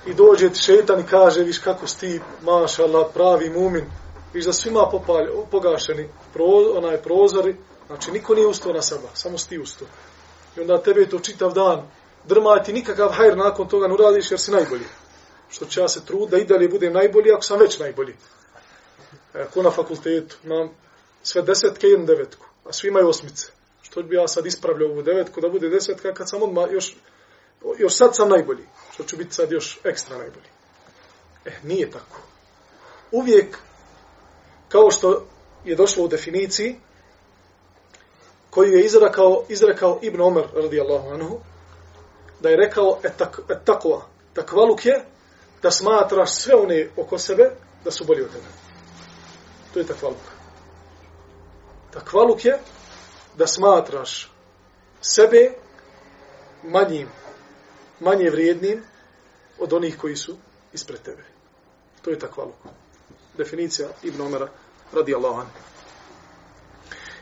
B: i dođe ti šetan i kaže, viš kako si ti, mašala, pravi mumin, viš da svima popalj, pogašeni pro, onaj prozori, znači niko nije ustao na saba, samo si ti ustao. I onda tebe to čitav dan drma ti nikakav hajr nakon toga ne uradiš jer si najbolji. Što će ja se trud da i dalje budem najbolji ako sam već najbolji. E, Ako na fakultetu imam sve desetke i jednu devetku, a svi imaju osmice što bi ja sad ispravljao ovu devetku da bude desetka kad sam odmah još, još sad sam najbolji. Što ću biti sad još ekstra najbolji. E, nije tako. Uvijek, kao što je došlo u definiciji, koju je izrekao, izrekao Ibn Omer, radijallahu anhu, da je rekao, etak, etakva, takvaluk je da smatraš sve one oko sebe da su bolji od tebe. To je takvaluk. Takvaluk je da smatraš sebe manjim, manje vrijednim od onih koji su ispred tebe. To je takvaluk. Definicija Ibn Omara radi Allahan.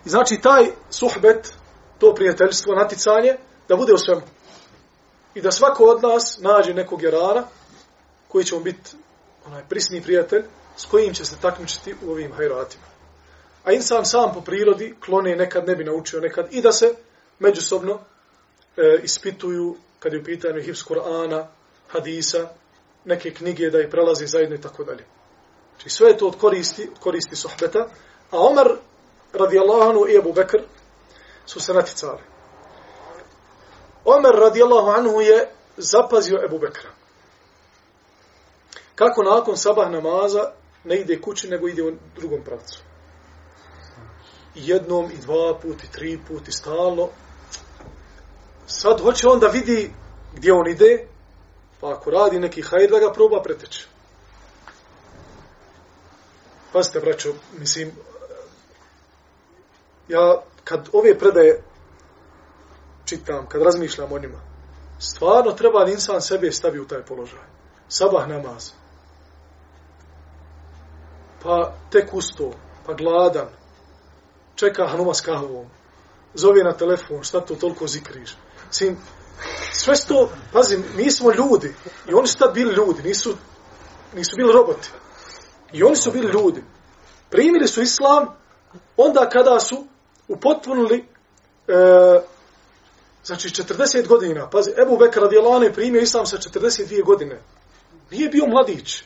B: I znači taj suhbet, to prijateljstvo, naticanje, da bude u svemu. I da svako od nas nađe nekog jerara koji će mu biti onaj prisni prijatelj s kojim će se takmičiti u ovim hajratima. A insan sam po prirodi klone nekad ne bi naučio nekad i da se međusobno e, ispituju kad je u pitanju hifz Kur'ana, hadisa, neke knjige da ih prelazi zajedno i tako dalje. Znači sve je to od koristi, od koristi sohbeta, a Omar radijallahu anhu i Ebu Bekr su se naticali. Omer radijallahu anhu je zapazio Ebu Bekra. Kako nakon sabah namaza ne ide kući, nego ide u drugom pravcu. I Jednom i dva puti, tri puti, stalno. Sad hoće on da vidi gdje on ide, pa ako radi neki hajr, da ga proba preteći. Pazite, braćo, mislim, ja kad ove predaje čitam, kad razmišljam o njima, stvarno treba da insan sebe stavi u taj položaj. Sabah namaz. Pa tek usto, pa gladan, čeka Hanuma s kahvom, zove na telefon, šta to toliko zikriš. Sim, sve sto, pazi, mi smo ljudi, i oni su tad bili ljudi, nisu, nisu bili roboti. I oni su bili ljudi. Primili su islam onda kada su upotpunili e, znači 40 godina. Pazi, Ebu Bekr radijalane je primio islam sa 42 godine. Nije bio mladić.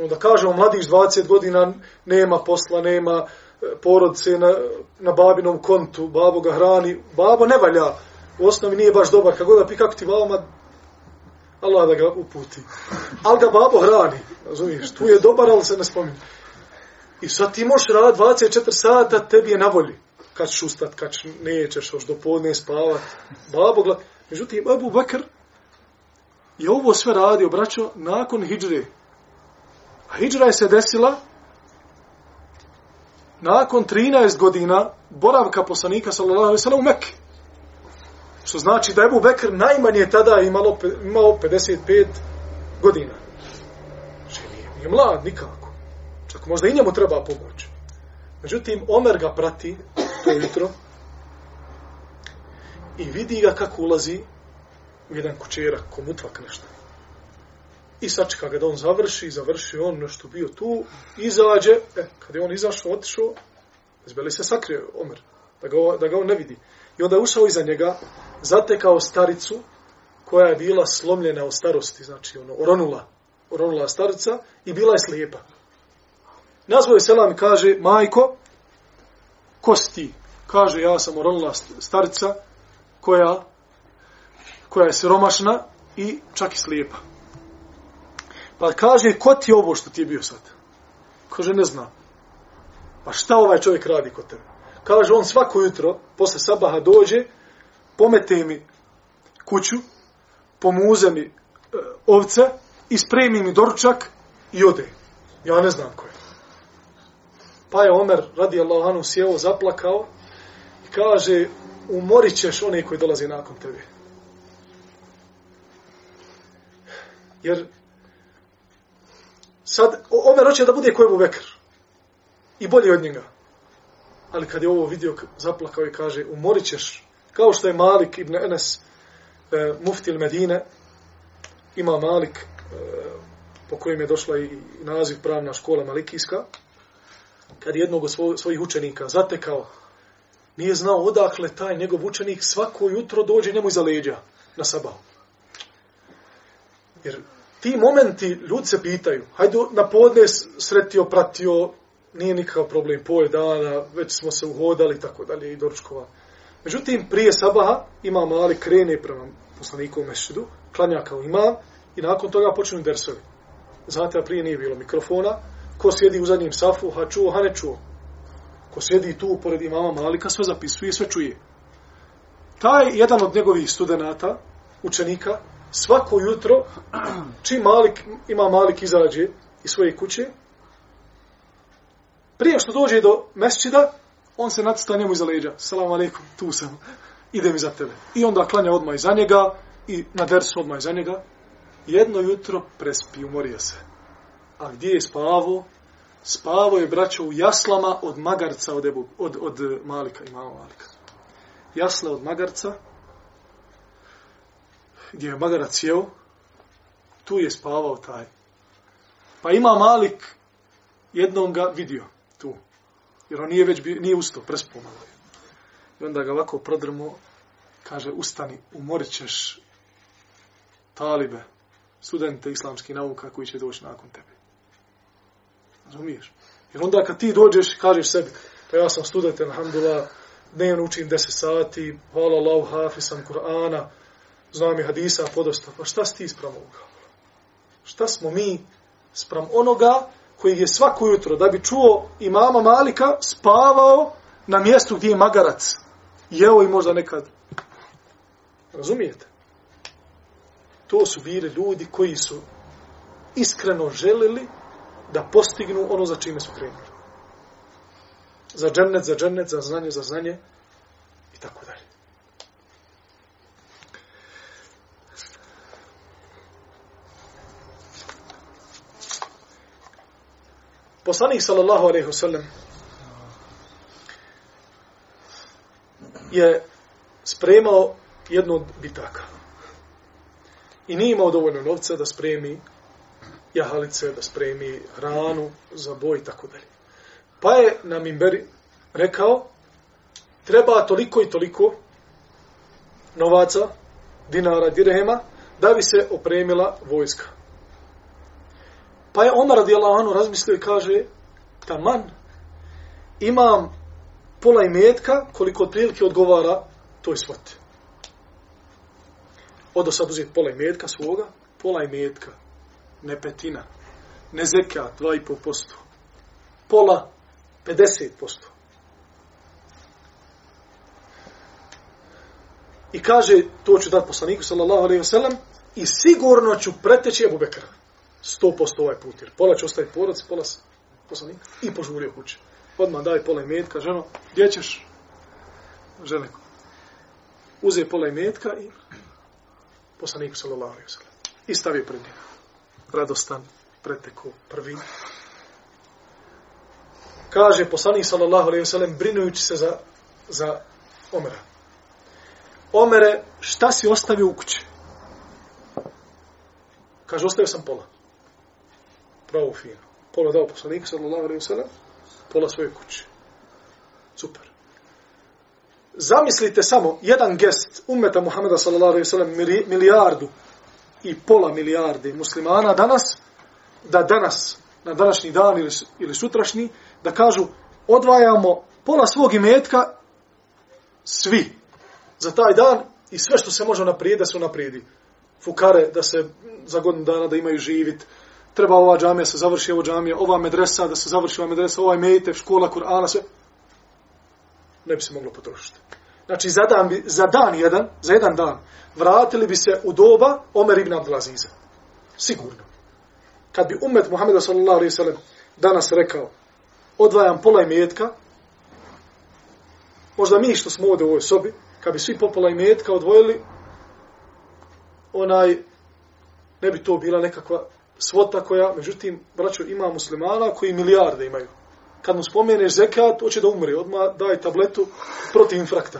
B: Onda kažemo mladić 20 godina nema posla, nema e, porodce na, na babinom kontu, babo ga hrani. Babo ne valja. U osnovi nije baš dobar. Kako da pi kako ti vama Allah da ga uputi. Ali ga babo hrani. Razumiješ? Tu je dobar, ali se ne spominje. I sad ti možeš rad 24 sata, tebi je na volji. Kad ćeš ustat, kad ćeš nećeš, još do podne spavat. Babo gleda. Međutim, Abu Bakr je ovo sve radio, braćo, nakon hijđre. A hijđra je se desila nakon 13 godina boravka poslanika, sallallahu alejhi ve sellem u Mekke. Što znači da je Abu Bekr najmanje tada imalo, imao 55 godina. Znači, nije, nije mlad nikako. Čak možda i njemu treba pomoć. Međutim, Omer ga prati to jutro i vidi ga kako ulazi u jedan kućerak, komutvak nešto. I sačeka ga da on završi, završi on nešto bio tu, izađe, e, kad je on izašao, otišao, zbeli se sakrio Omer, da ga, da ga on ne vidi. I onda je ušao iza njega, zatekao staricu, koja je bila slomljena od starosti, znači ono, oronula, oronula starica i bila je slijepa. Nazvao je selam i kaže, majko, ko si ti? Kaže, ja sam oronula starica koja, koja je siromašna i čak i slijepa. Pa kaže, ko ti je ovo što ti je bio sad? Kaže, ne znam. Pa šta ovaj čovjek radi kod tebe? Kaže, on svako jutro, posle sabaha dođe, pomete mi kuću, pomuze mi e, ovce, ispremi mi doručak i ode. Ja ne znam ko je. Pa je Omer, radi Allahanu, sjeo, zaplakao i kaže, umorit ćeš one koji dolaze nakon tebe. Jer sad, Omer hoće da bude kojemu vekr. I bolje od njega. Ali kad je ovo vidio, zaplakao i kaže, umorit ćeš, kao što je Malik ibn Enes, e, muftil Medine, ima Malik, e, po kojem je došla i, naziv pravna škola Malikijska, kad jednog od svojih učenika zatekao, nije znao odakle taj njegov učenik svako jutro dođe njemu iza leđa na sabah. Jer ti momenti ljudi se pitaju, hajde na podne sretio, pratio, nije nikakav problem, pol dana, već smo se uhodali i tako dalje i doručkova. Međutim, prije sabaha ima mali krene prema poslaniku u mešćidu, klanja kao ima i nakon toga počinu dersovi. Znate, a prije nije bilo mikrofona, ko sjedi u zadnjem safu, ha čuo, ha ne čuo. Ko sjedi tu pored imama Malika, sve zapisuje i sve čuje. Taj jedan od njegovih studenta, učenika, svako jutro, čim Malik, ima Malik izađe iz svoje kuće, Prije što dođe do mesčida, on se nacita njemu iza leđa. Salam alaikum, tu sam. Idem iza tebe. I onda klanja odmah iza njega i na dersu odmah iza njega. Jedno jutro prespi, umorio se. A gdje je spavo? Spavo je braćo u jaslama od magarca od, Ebu, od, od Malika, imamo Malika. Jasla od magarca, gdje je magarac jeo, tu je spavao taj. Pa ima Malik jednom ga vidio tu. Jer on nije već bio, nije ustao, prespomalo je. I onda ga ovako prodrmo, kaže, ustani, umorit ćeš talibe, studente islamskih nauka koji će doći nakon tebe. Razumiješ? Jer onda kad ti dođeš, kažeš sebi, pa ja sam student, alhamdulillah, dnevno učim 10 sati, hvala Allah, hafi sam Kur'ana, znam i hadisa, podosta, pa šta si ti sprem ovoga? Šta smo mi sprem onoga koji je svako jutro, da bi čuo imama Malika, spavao na mjestu gdje je magarac. Jeo i možda nekad. Razumijete? To su bili ljudi koji su iskreno želili da postignu ono za čime su krenuli. Za džennet, za džennet, za znanje, za znanje i tako dalje. Poslanik sallallahu alejhi ve sellem je spremao jednu od bitaka. I nije imao dovoljno novca da spremi jahalice, da spremi hranu za boj i tako dalje. Pa je na Mimberi rekao, treba toliko i toliko novaca, dinara, dirhema, da bi se opremila vojska. Pa je Omar radijallahu anhu razmislio i kaže, taman, imam pola imetka koliko otprilike odgovara toj svoti. Odo sad uzeti pola imetka svoga, pola imetka, ne petina, ne zekat, 2,5%, pola 50%. I kaže, to ću dati poslaniku, sallallahu alaihi wa sallam, i sigurno ću preteći Ebu Bekra. 100% ovaj put, jer pola će ostaviti porac, pola poslanik, i požurio kuće. Odmah daj pola imetka, ženo, gdje ćeš? Žene, uze pola imetka i poslaniku sallallahu alaihi sallam. I stavio pred njega. Radostan, preteko, prvi. Kaže poslanik sallallahu alaihi sallam, brinujući se za, za Omera. Omere, šta si ostavio u kući? Kaže, ostavio sam pola pravo fino. Pola dao poslanik, sallallahu alaihi sallam, pola svoje kuće. Super. Zamislite samo jedan gest umeta Muhammeda sallallahu alaihi sellem milijardu i pola milijarde muslimana danas, da danas, na današnji dan ili, ili sutrašnji, da kažu odvajamo pola svog imetka svi za taj dan i sve što se može naprijedi, da se naprijedi. Fukare, da se za godinu dana da imaju živit, treba ova džamija se završi, ova džamija, ova medresa, da se završi ova medresa, ovaj mejtev, škola, Kur'ana, sve. Ne bi se moglo potrošiti. Znači, za dan, bi, za dan jedan, za jedan dan, vratili bi se u doba Omer ibn Abdelaziza. Sigurno. Kad bi umet Muhammeda sallallahu alaihi sallam danas rekao, odvajam pola imetka, možda mi što smo ovdje u ovoj sobi, kad bi svi po pola imetka odvojili, onaj, ne bi to bila nekakva svota koja, međutim, braćo, ima muslimana koji milijarde imaju. Kad mu spomeneš zekat, hoće da umre, odmah daj tabletu protiv infrakta.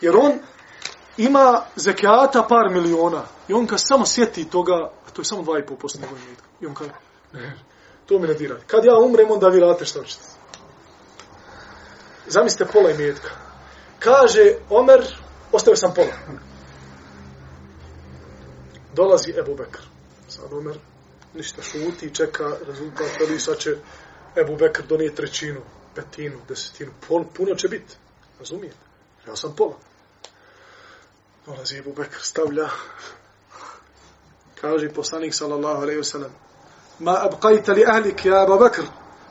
B: Jer on ima zekata par miliona. I on kad samo sjeti toga, a to je samo 2,5% njegovim imetka. I on kaže, ne, to mi ne dira. Kad ja umrem, onda vi radite što ćete. Zamislite pola imetka. Kaže Omer, ostavio sam pola. Dolazi Ebu Bekr. Sad Omer ništa šuti i čeka rezultat, ali sad će Ebu Bekr donije trećinu, petinu, desetinu, pol, puno će biti. Razumijete? Ja sam pola. Dolazi Ebu Bekr, stavlja. Kaže poslanik sallallahu alaihi wasallam Ma abqajta li ahlik ja Ebu Bekr.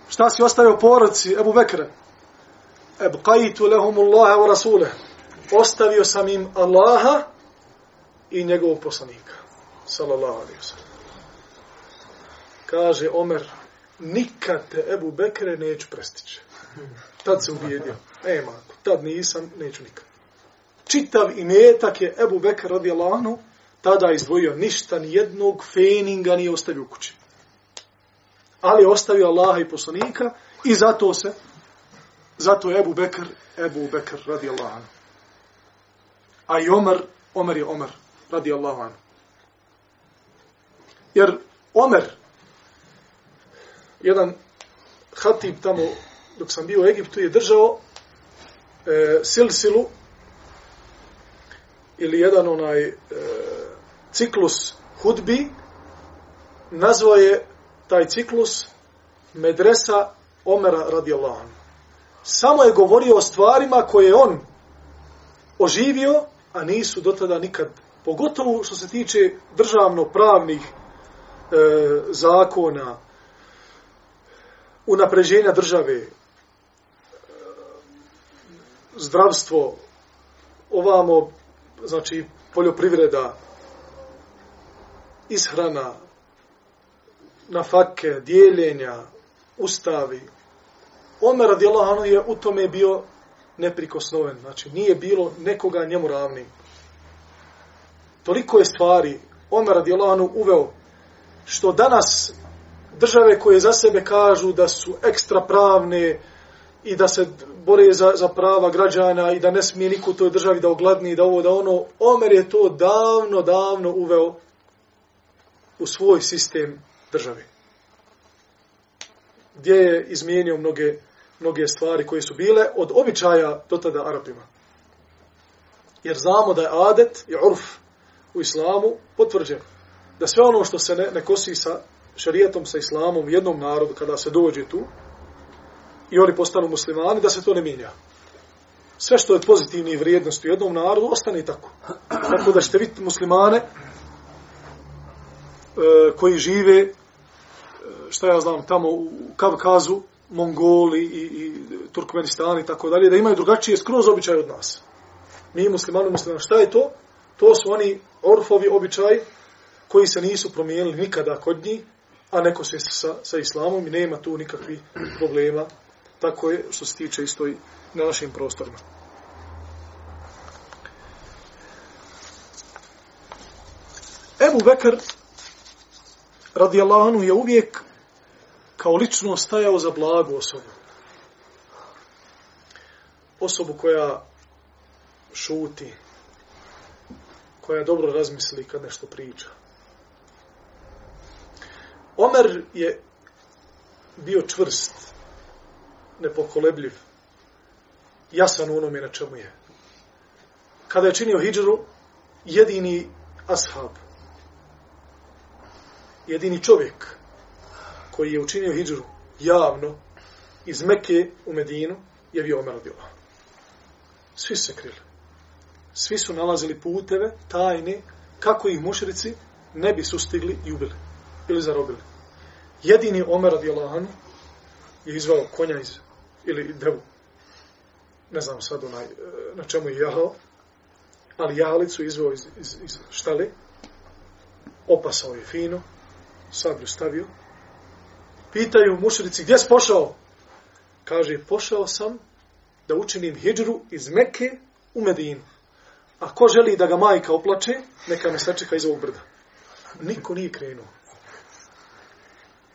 B: Šta si ostavio porodci Ebu Bekra? Abqajtu lehum Allahe wa rasuleh. Ostavio sam im Allaha i njegovog poslanika sallallahu alaihi wasallam. Kaže Omer, nikad te Ebu Bekre neću prestići. Tad se uvijedio. Nema, tad nisam, neću nikad. Čitav imetak je Ebu Bekr radi Allahanu, tada izdvojio ništa, ni jednog feninga nije ostavio u kući. Ali je ostavio Allaha i poslanika i zato se, zato je Ebu Bekr, Ebu Bekr radi Allahanu. A i Omer, Omer je Omer radi Allahanu. Jer Omer, jedan hatib tamo, dok sam bio u Egiptu, je držao e, silsilu ili jedan onaj e, ciklus hudbi, nazvao je taj ciklus medresa Omera radijallahu anhu. Samo je govorio o stvarima koje je on oživio, a nisu do tada nikad, pogotovo što se tiče državno-pravnih e, zakona, unapređenja države, e, zdravstvo, ovamo, znači, poljoprivreda, ishrana, nafake, dijeljenja, ustavi. Omer radijallahu anhu je u tome bio neprikosnoven. Znači, nije bilo nekoga njemu ravni. Toliko je stvari Omer radijallahu anhu uveo što danas države koje za sebe kažu da su ekstra pravne i da se bore za, za prava građana i da ne smije niko u toj državi da ogladni da ovo da ono, Omer je to davno, davno uveo u svoj sistem države. Gdje je izmijenio mnoge, mnoge stvari koje su bile od običaja do tada Arapima. Jer znamo da je adet i urf u islamu potvrđen. Da sve ono što se ne, ne kosi sa šarijatom sa islamom u jednom narodu, kada se dođe tu, i oni postanu muslimani, da se to ne mijenja. Sve što je pozitivni vrijednosti u jednom narodu, ostane tako. Tako da ćete vidjeti muslimane, E, koji žive, e, šta ja znam, tamo u Kavkazu, Mongoli i, i Turkmenistan i tako dalje, da imaju drugačije skroz običaje od nas. Mi muslimani muslimani, šta je to? To su oni orfovi običaji koji se nisu promijenili nikada kod njih, a neko se sa, sa islamom i nema tu nikakvih problema. Tako je što se tiče isto i na našim prostorima. Ebu Bekr radijallahu anhu je uvijek kao lično stajao za blagu osobu. Osobu koja šuti, koja dobro razmisli kad nešto priča. Omer je bio čvrst, nepokolebljiv, jasan u onome na čemu je. Kada je činio hijđru, jedini ashab, jedini čovjek koji je učinio hijđru javno iz Mekke u Medinu je bio Omer radila. Svi se krili. Svi su nalazili puteve, tajne, kako ih mušrici ne bi sustigli i ubili. Ili zarobili. Jedini Omer radila je izvao konja iz, ili devu. Ne znam sad onaj, e, na čemu je jahao, ali jahalicu izvao iz, iz, iz štale, opasao je fino, sablju stavio. Pitaju mušrici, gdje si pošao? Kaže, pošao sam da učinim hijđru iz Mekke u Medinu. A ko želi da ga majka oplače, neka me sačeka iz ovog brda. Niko nije krenuo.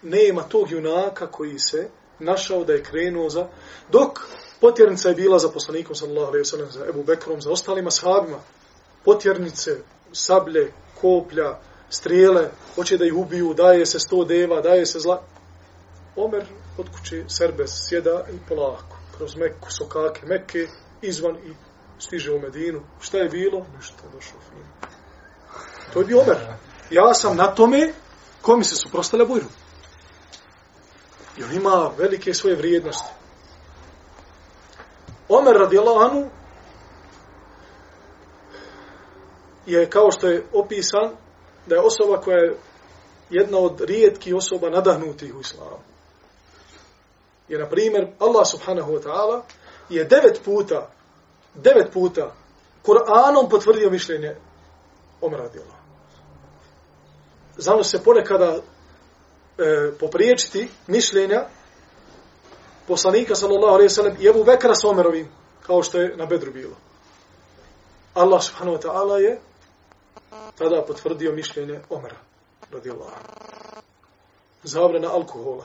B: Nema tog junaka koji se našao da je krenuo za... Dok potjernica je bila za poslanikom, sallallahu alaihi sallam, za Ebu Bekrom, za ostalima sahabima, potjernice, sablje, koplja, strijele, hoće da ih ubiju, daje se sto deva, daje se zla. Omer od kuće Serbes sjeda i polako, kroz Meku, sokake Mekke, izvan i stiže u Medinu. Šta je bilo? Ništa, došao fin. To je bio Omer. Ja sam na tome, ko mi se suprostale bujru. I on ima velike svoje vrijednosti. Omer radijallahu anu je kao što je opisan da je osoba koja je jedna od rijetkih osoba nadahnutih u islamu. Jer, na primjer, Allah subhanahu wa ta'ala je devet puta, devet puta Kur'anom potvrdio mišljenje Omer radijallahu. Znamo se ponekada e, popriječiti mišljenja poslanika sallallahu alejhi ve sellem i Abu Bekra s Omerovim kao što je na Bedru bilo. Allah subhanahu wa ta'ala je tada potvrdio mišljenje Omera radijallahu anhu. Zabrana alkohola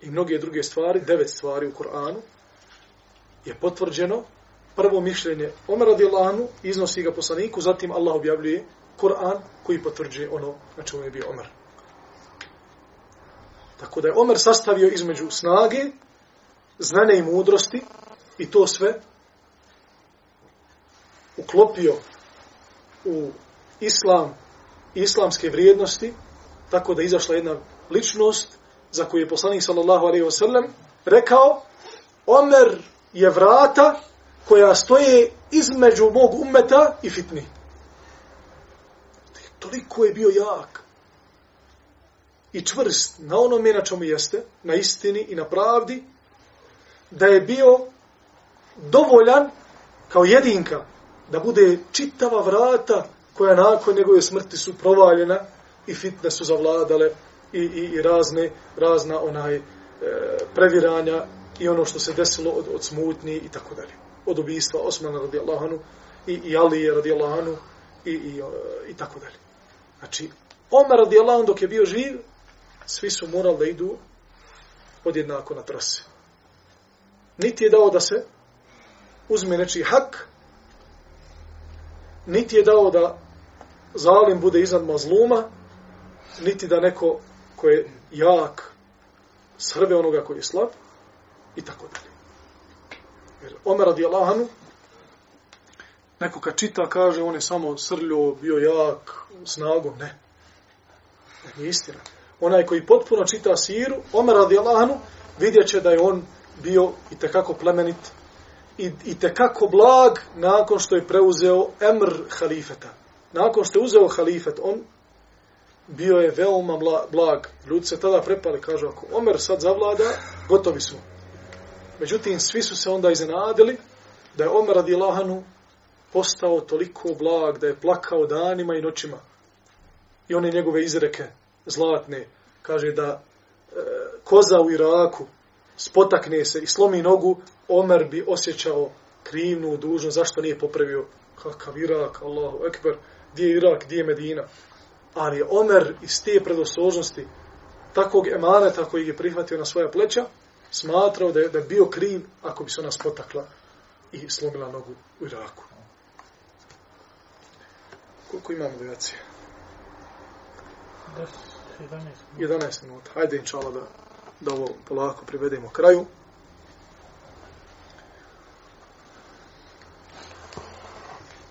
B: i mnoge druge stvari, devet stvari u Koranu je potvrđeno prvo mišljenje Omer radijallahu anhu iznosi ga poslaniku, zatim Allah objavljuje Koran koji potvrđuje ono na čemu je bio Omer. Tako da je Omer sastavio između snage, znane i mudrosti i to sve uklopio u islam i islamske vrijednosti, tako da izašla jedna ličnost za koju je poslanik sallallahu alaihi wa sallam rekao Omer je vrata koja stoje između mog ummeta i fitni. Toliko je bio jak i čvrst na onome na čemu jeste, na istini i na pravdi, da je bio dovoljan kao jedinka da bude čitava vrata koja nakon njegove smrti su provaljena i fitne su zavladale i, i, i razne, razna onaj e, previranja i ono što se desilo od, od smutnji i tako dalje. Od ubijstva Osmana radijallahu anhu i, i Alije radijallahu anhu i, i, i tako dalje. Znači, Omer radijallahu dok je bio živ, svi su morali da idu podjednako na trase. Niti je dao da se uzme nečiji hak, niti je dao da zalim bude iznad mazluma, niti da neko ko je jak srbe onoga koji je slab, i tako dalje. Jer Omer radi Allahanu, neko kad čita kaže on je samo srljo, bio jak, snagom, ne. Ne, nije istina. Onaj koji potpuno čita siru, Omer radi Allahanu, vidjet će da je on bio i tekako plemenit i, i tekako blag nakon što je preuzeo emr halifeta. Nakon što je uzeo halifet, on bio je veoma blag. Ljudi se tada prepali, kažu, ako Omer sad zavlada, gotovi smo. Međutim, svi su se onda iznenadili da je Omer radi Allahanu postao toliko blag da je plakao danima i noćima. I one njegove izreke zlatne, kaže da e, koza u Iraku spotakne se i slomi nogu, Omer bi osjećao krivnu dužnost, zašto nije popravio kakav Irak, Allahu Ekber, gdje je Irak, gdje je Medina. Ali je Omer iz te predosložnosti takvog emaneta koji je prihvatio na svoja pleća, smatrao da je, da je bio kriv ako bi se ona spotakla i slomila nogu u Iraku. Koliko imamo devacije? Dakle, 11 minuta. Hajde, inšala, da, da ovo polako privedemo kraju.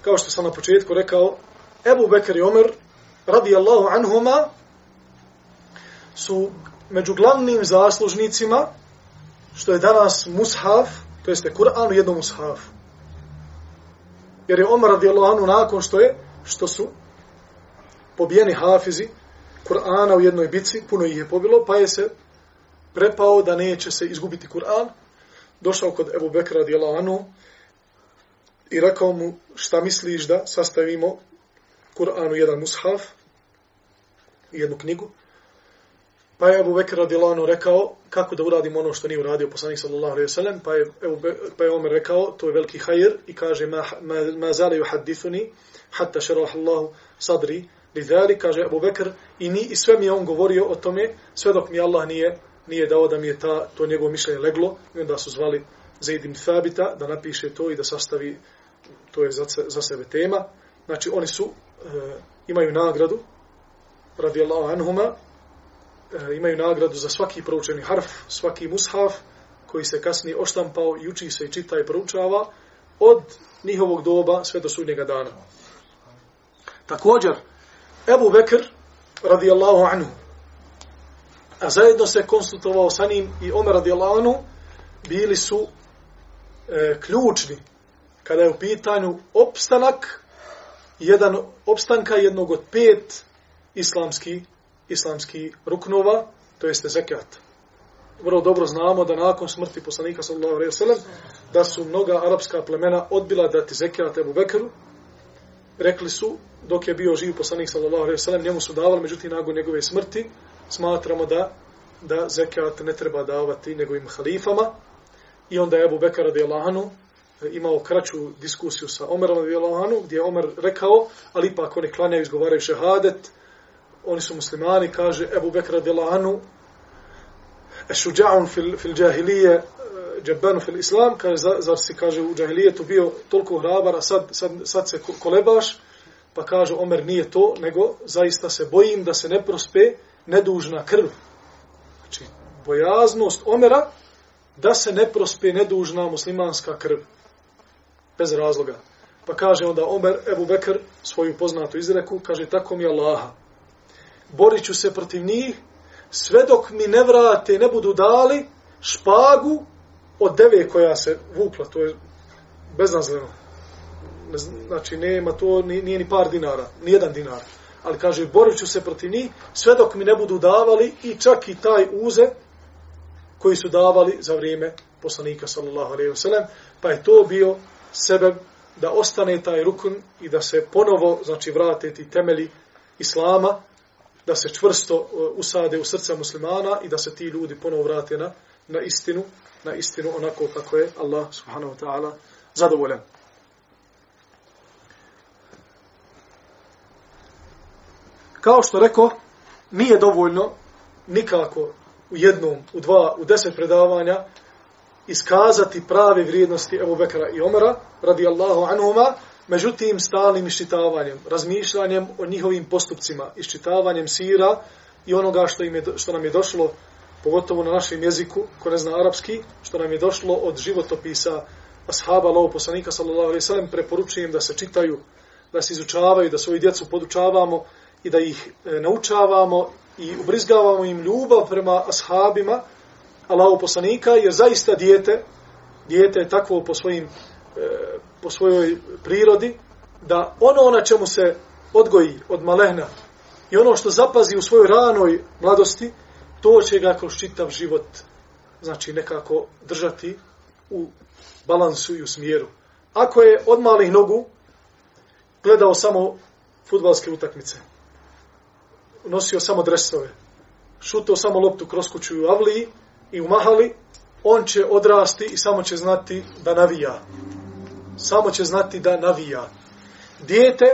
B: Kao što sam na početku rekao, Ebu Bekir i Omer, radi Allahu anhuma, su među glavnim zaslužnicima što je danas mushaf, to jeste Kur'an u jednom mushafu. Jer je Omer radijallahu anhu nakon što je, što su pobijeni hafizi Kur'ana u jednoj bici, puno ih je pobilo, pa je se prepao da neće se izgubiti Kur'an, došao kod Ebu Bekra radijallahu anhu i rekao mu šta misliš da sastavimo Kur'an u jedan mushaf, jednu knjigu, Pa je Abu Bekr radijallahu rekao kako da uradimo ono što nije uradio poslanik sallallahu alejhi ve sellem, pa je Abu pa je Omer rekao to je veliki hajr i kaže ma ma, ma zale yuhaddithuni hatta sharah Allah sadri Lidali, kaže Abu Bekr i ni i sve mi je on govorio o tome sve dok mi Allah nije nije dao da mi je ta to njegovo mišljenje leglo i onda su zvali Zaid ibn Thabita da napiše to i da sastavi to je za, za sebe tema znači oni su e, imaju nagradu radijallahu anhuma e, imaju nagradu za svaki proučeni harf, svaki mushaf koji se kasnije oštampao i uči se i čita i proučava od njihovog doba sve do sudnjega dana. Također, Ebu Bekr, radijallahu anhu, a zajedno se konsultovao sa njim i Omer radijallahu anhu, bili su e, ključni kada je u pitanju opstanak jedan opstanka jednog od pet islamski islamski ruknova, to jeste zekat. Vrlo dobro znamo da nakon smrti poslanika sallallahu alejhi ve sellem da su mnoga arapska plemena odbila dati zekat Abu Bekru. Rekli su dok je bio živ poslanik sallallahu alejhi ve sellem njemu su davali, međutim nakon njegove smrti smatramo da da zekat ne treba davati nego im halifama. I onda je Abu Bekar radijallahu anhu e, imao kraću diskusiju sa Omerom radijallahu anhu gdje je Omer rekao ali ipak oni klanjaju izgovaraju šehadet. Oni su muslimani kaže Abu Bekr radijallahu anhu šuđa'un fil, fil džahilije džebenu fil islam, kaže, zar si, kaže, u džahilijetu bio toliko hrabar, a sad, sad, sad se kolebaš, pa kaže, Omer nije to, nego zaista se bojim da se ne prospe nedužna krv. Znači, bojaznost Omera da se ne prospe nedužna muslimanska krv. Bez razloga. Pa kaže onda Omer, Ebu Bekr, svoju poznatu izreku, kaže, tako mi Allaha. Borit ću se protiv njih, sve dok mi ne vrate, ne budu dali špagu od deve koja se vukla, to je beznazleno. Znači, nema to, nije ni par dinara, ni jedan dinar. Ali kaže, borit ću se protiv njih, sve dok mi ne budu davali i čak i taj uze koji su davali za vrijeme poslanika, sallallahu alaihi wasallam, pa je to bio sebe da ostane taj rukun i da se ponovo, znači, vrate ti temeli islama, da se čvrsto e, usade u srca muslimana i da se ti ljudi ponovo vrate na, na istinu, na istinu onako kako je Allah subhanahu wa ta'ala zadovoljan. Kao što rekao, nije dovoljno nikako u jednom, u dva, u deset predavanja iskazati prave vrijednosti Ebu Bekara i Omara, radi Allahu anhuma, međutim stalnim iščitavanjem, razmišljanjem o njihovim postupcima, iščitavanjem sira i onoga što, im je, što nam je došlo pogotovo na našem jeziku, ko ne zna arapski, što nam je došlo od životopisa ashaba lovo poslanika, sallallahu alaihi sallam, preporučujem da se čitaju, da se izučavaju, da svoju djecu podučavamo i da ih e, naučavamo i ubrizgavamo im ljubav prema ashabima Allahu poslanika, jer zaista dijete, dijete je takvo po, svojim, e, po svojoj prirodi, da ono na čemu se odgoji od malehna i ono što zapazi u svojoj ranoj mladosti, to će ga kroz čitav život znači nekako držati u balansu i u smjeru. Ako je od malih nogu gledao samo futbalske utakmice, nosio samo dresove, šutao samo loptu kroz kuću u avliji i u mahali, on će odrasti i samo će znati da navija. Samo će znati da navija. Dijete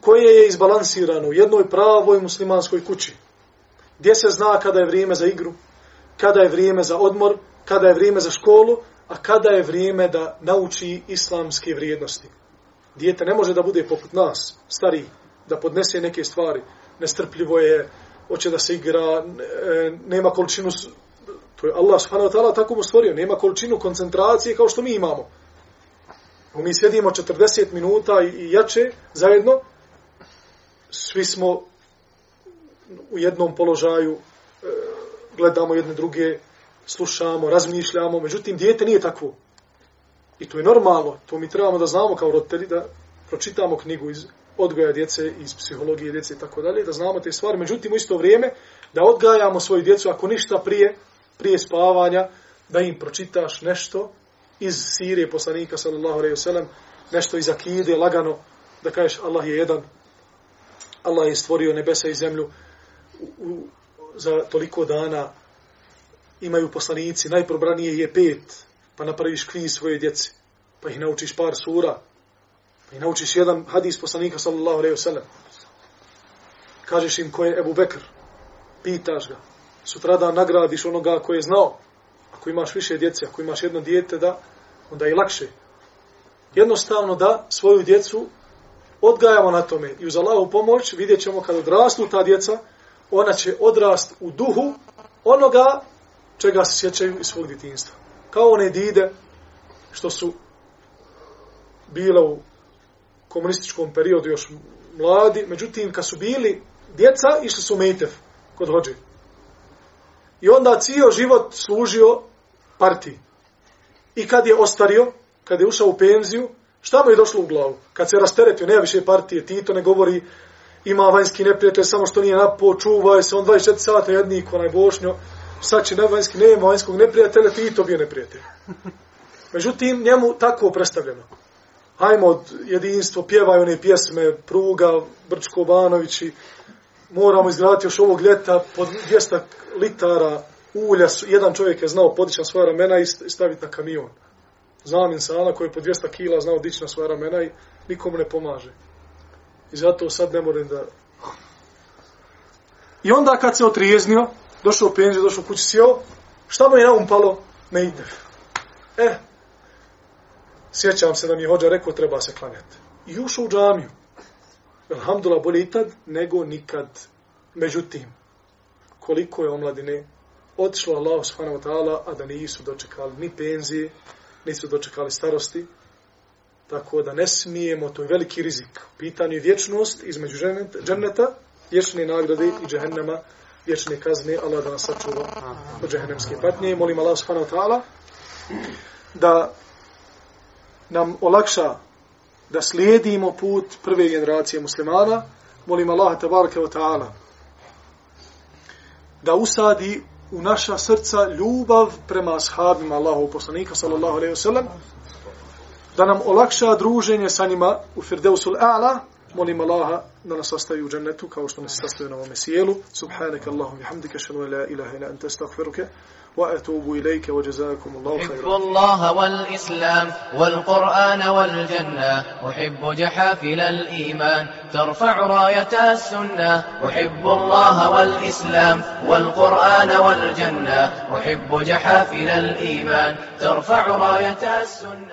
B: koje je izbalansirano u jednoj pravoj muslimanskoj kući, gdje se zna kada je vrijeme za igru, kada je vrijeme za odmor, kada je vrijeme za školu, a kada je vrijeme da nauči islamske vrijednosti. Dijete ne može da bude poput nas, stari, da podnese neke stvari, nestrpljivo je, hoće da se igra, e, nema količinu, to je Allah subhanahu wa ta'ala tako mu stvorio, nema količinu koncentracije kao što mi imamo. Mi sjedimo 40 minuta i jače zajedno, svi smo u jednom položaju, e, gledamo jedne druge, slušamo, razmišljamo, međutim, dijete nije takvo. I to je normalno, to mi trebamo da znamo kao roditelji, da pročitamo knjigu iz odgoja djece, iz psihologije djece i tako dalje, da znamo te stvari, međutim, u isto vrijeme, da odgajamo svoju djecu, ako ništa prije, prije spavanja, da im pročitaš nešto iz Sirije poslanika, sallallahu alaihi wasallam, nešto iz akide, lagano, da kažeš Allah je jedan, Allah je stvorio nebesa i zemlju, u, za toliko dana imaju poslanici, najprobranije je pet, pa napraviš kviz svoje djece, pa ih naučiš par sura, pa ih naučiš jedan hadis poslanika, sallallahu alaihi wasallam. Kažeš im ko je Ebu Bekr, pitaš ga, sutra da nagradiš onoga ko je znao, ako imaš više djece, ako imaš jedno dijete, da, onda je lakše. Jednostavno da svoju djecu odgajamo na tome i uz Allahu pomoć vidjet ćemo kad odrastu ta djeca, ona će odrast u duhu onoga čega se sjećaju iz svog djetinstva. Kao one dide što su bile u komunističkom periodu još mladi, međutim, kad su bili djeca, išli su mejtev kod hođe. I onda cijel život služio partiji. I kad je ostario, kad je ušao u penziju, šta mu je došlo u glavu? Kad se rasteretio, nema više partije, Tito ne govori ima vanjski neprijatelj, samo što nije napo, čuvaj se, on 24 sata jednik, onaj bošnjo, sad će ne vanjski, nema vanjskog neprijatelja, ti to bio neprijatelj. Međutim, njemu tako predstavljeno. Hajmo od jedinstvo, pjevaj one pjesme, Pruga, Brčko, Banović i moramo izgraditi još ovog ljeta pod 200 litara ulja, su, jedan čovjek je znao podići na svoja ramena i staviti na kamion. Znam insana koji je po 200 kila znao dići na svoja ramena i nikomu ne pomaže. I zato sad ne moram da... I onda kad se otrijeznio, došao u penziju, došao u kući, sjeo, šta mu je na umpalo? Ne ide. E, sjećam se da mi je hođa rekao treba se klanjati. I ušao u džamiju. Alhamdulillah, bolje i tad nego nikad. Međutim, koliko je omladine otišlo Allah subhanahu wa ta'ala, a da nisu dočekali ni penzije, nisu dočekali starosti, tako da ne smijemo, to je veliki rizik. Pitanje je vječnost između dženeta, vječne nagrade i džehennema, vječne kazne, Allah da nas sačuva od džehennemske patnje. Molim Allah subhanahu ta'ala da nam olakša da slijedimo put prve generacije muslimana. Molim Allah tabaraka wa ta'ala da usadi u naša srca ljubav prema ashabima Allahov poslanika sallallahu alejhi ve sellem da nam olakša druženje sa njima u Firdausul A'la molim Allaha da nas ostavi u džennetu kao što nas sastavi na ovome sjelu subhanaka Allahum i hamdika šanu la ilaha ila anta astaghfiruke وأتوب إليك وجزاكم الله خيرا
A: أحب الله والإسلام والقرآن والجنة أحب جحافل الإيمان ترفع راية السنة أحب الله والإسلام والقرآن والجنة أحب جحافل الإيمان ترفع راية السنة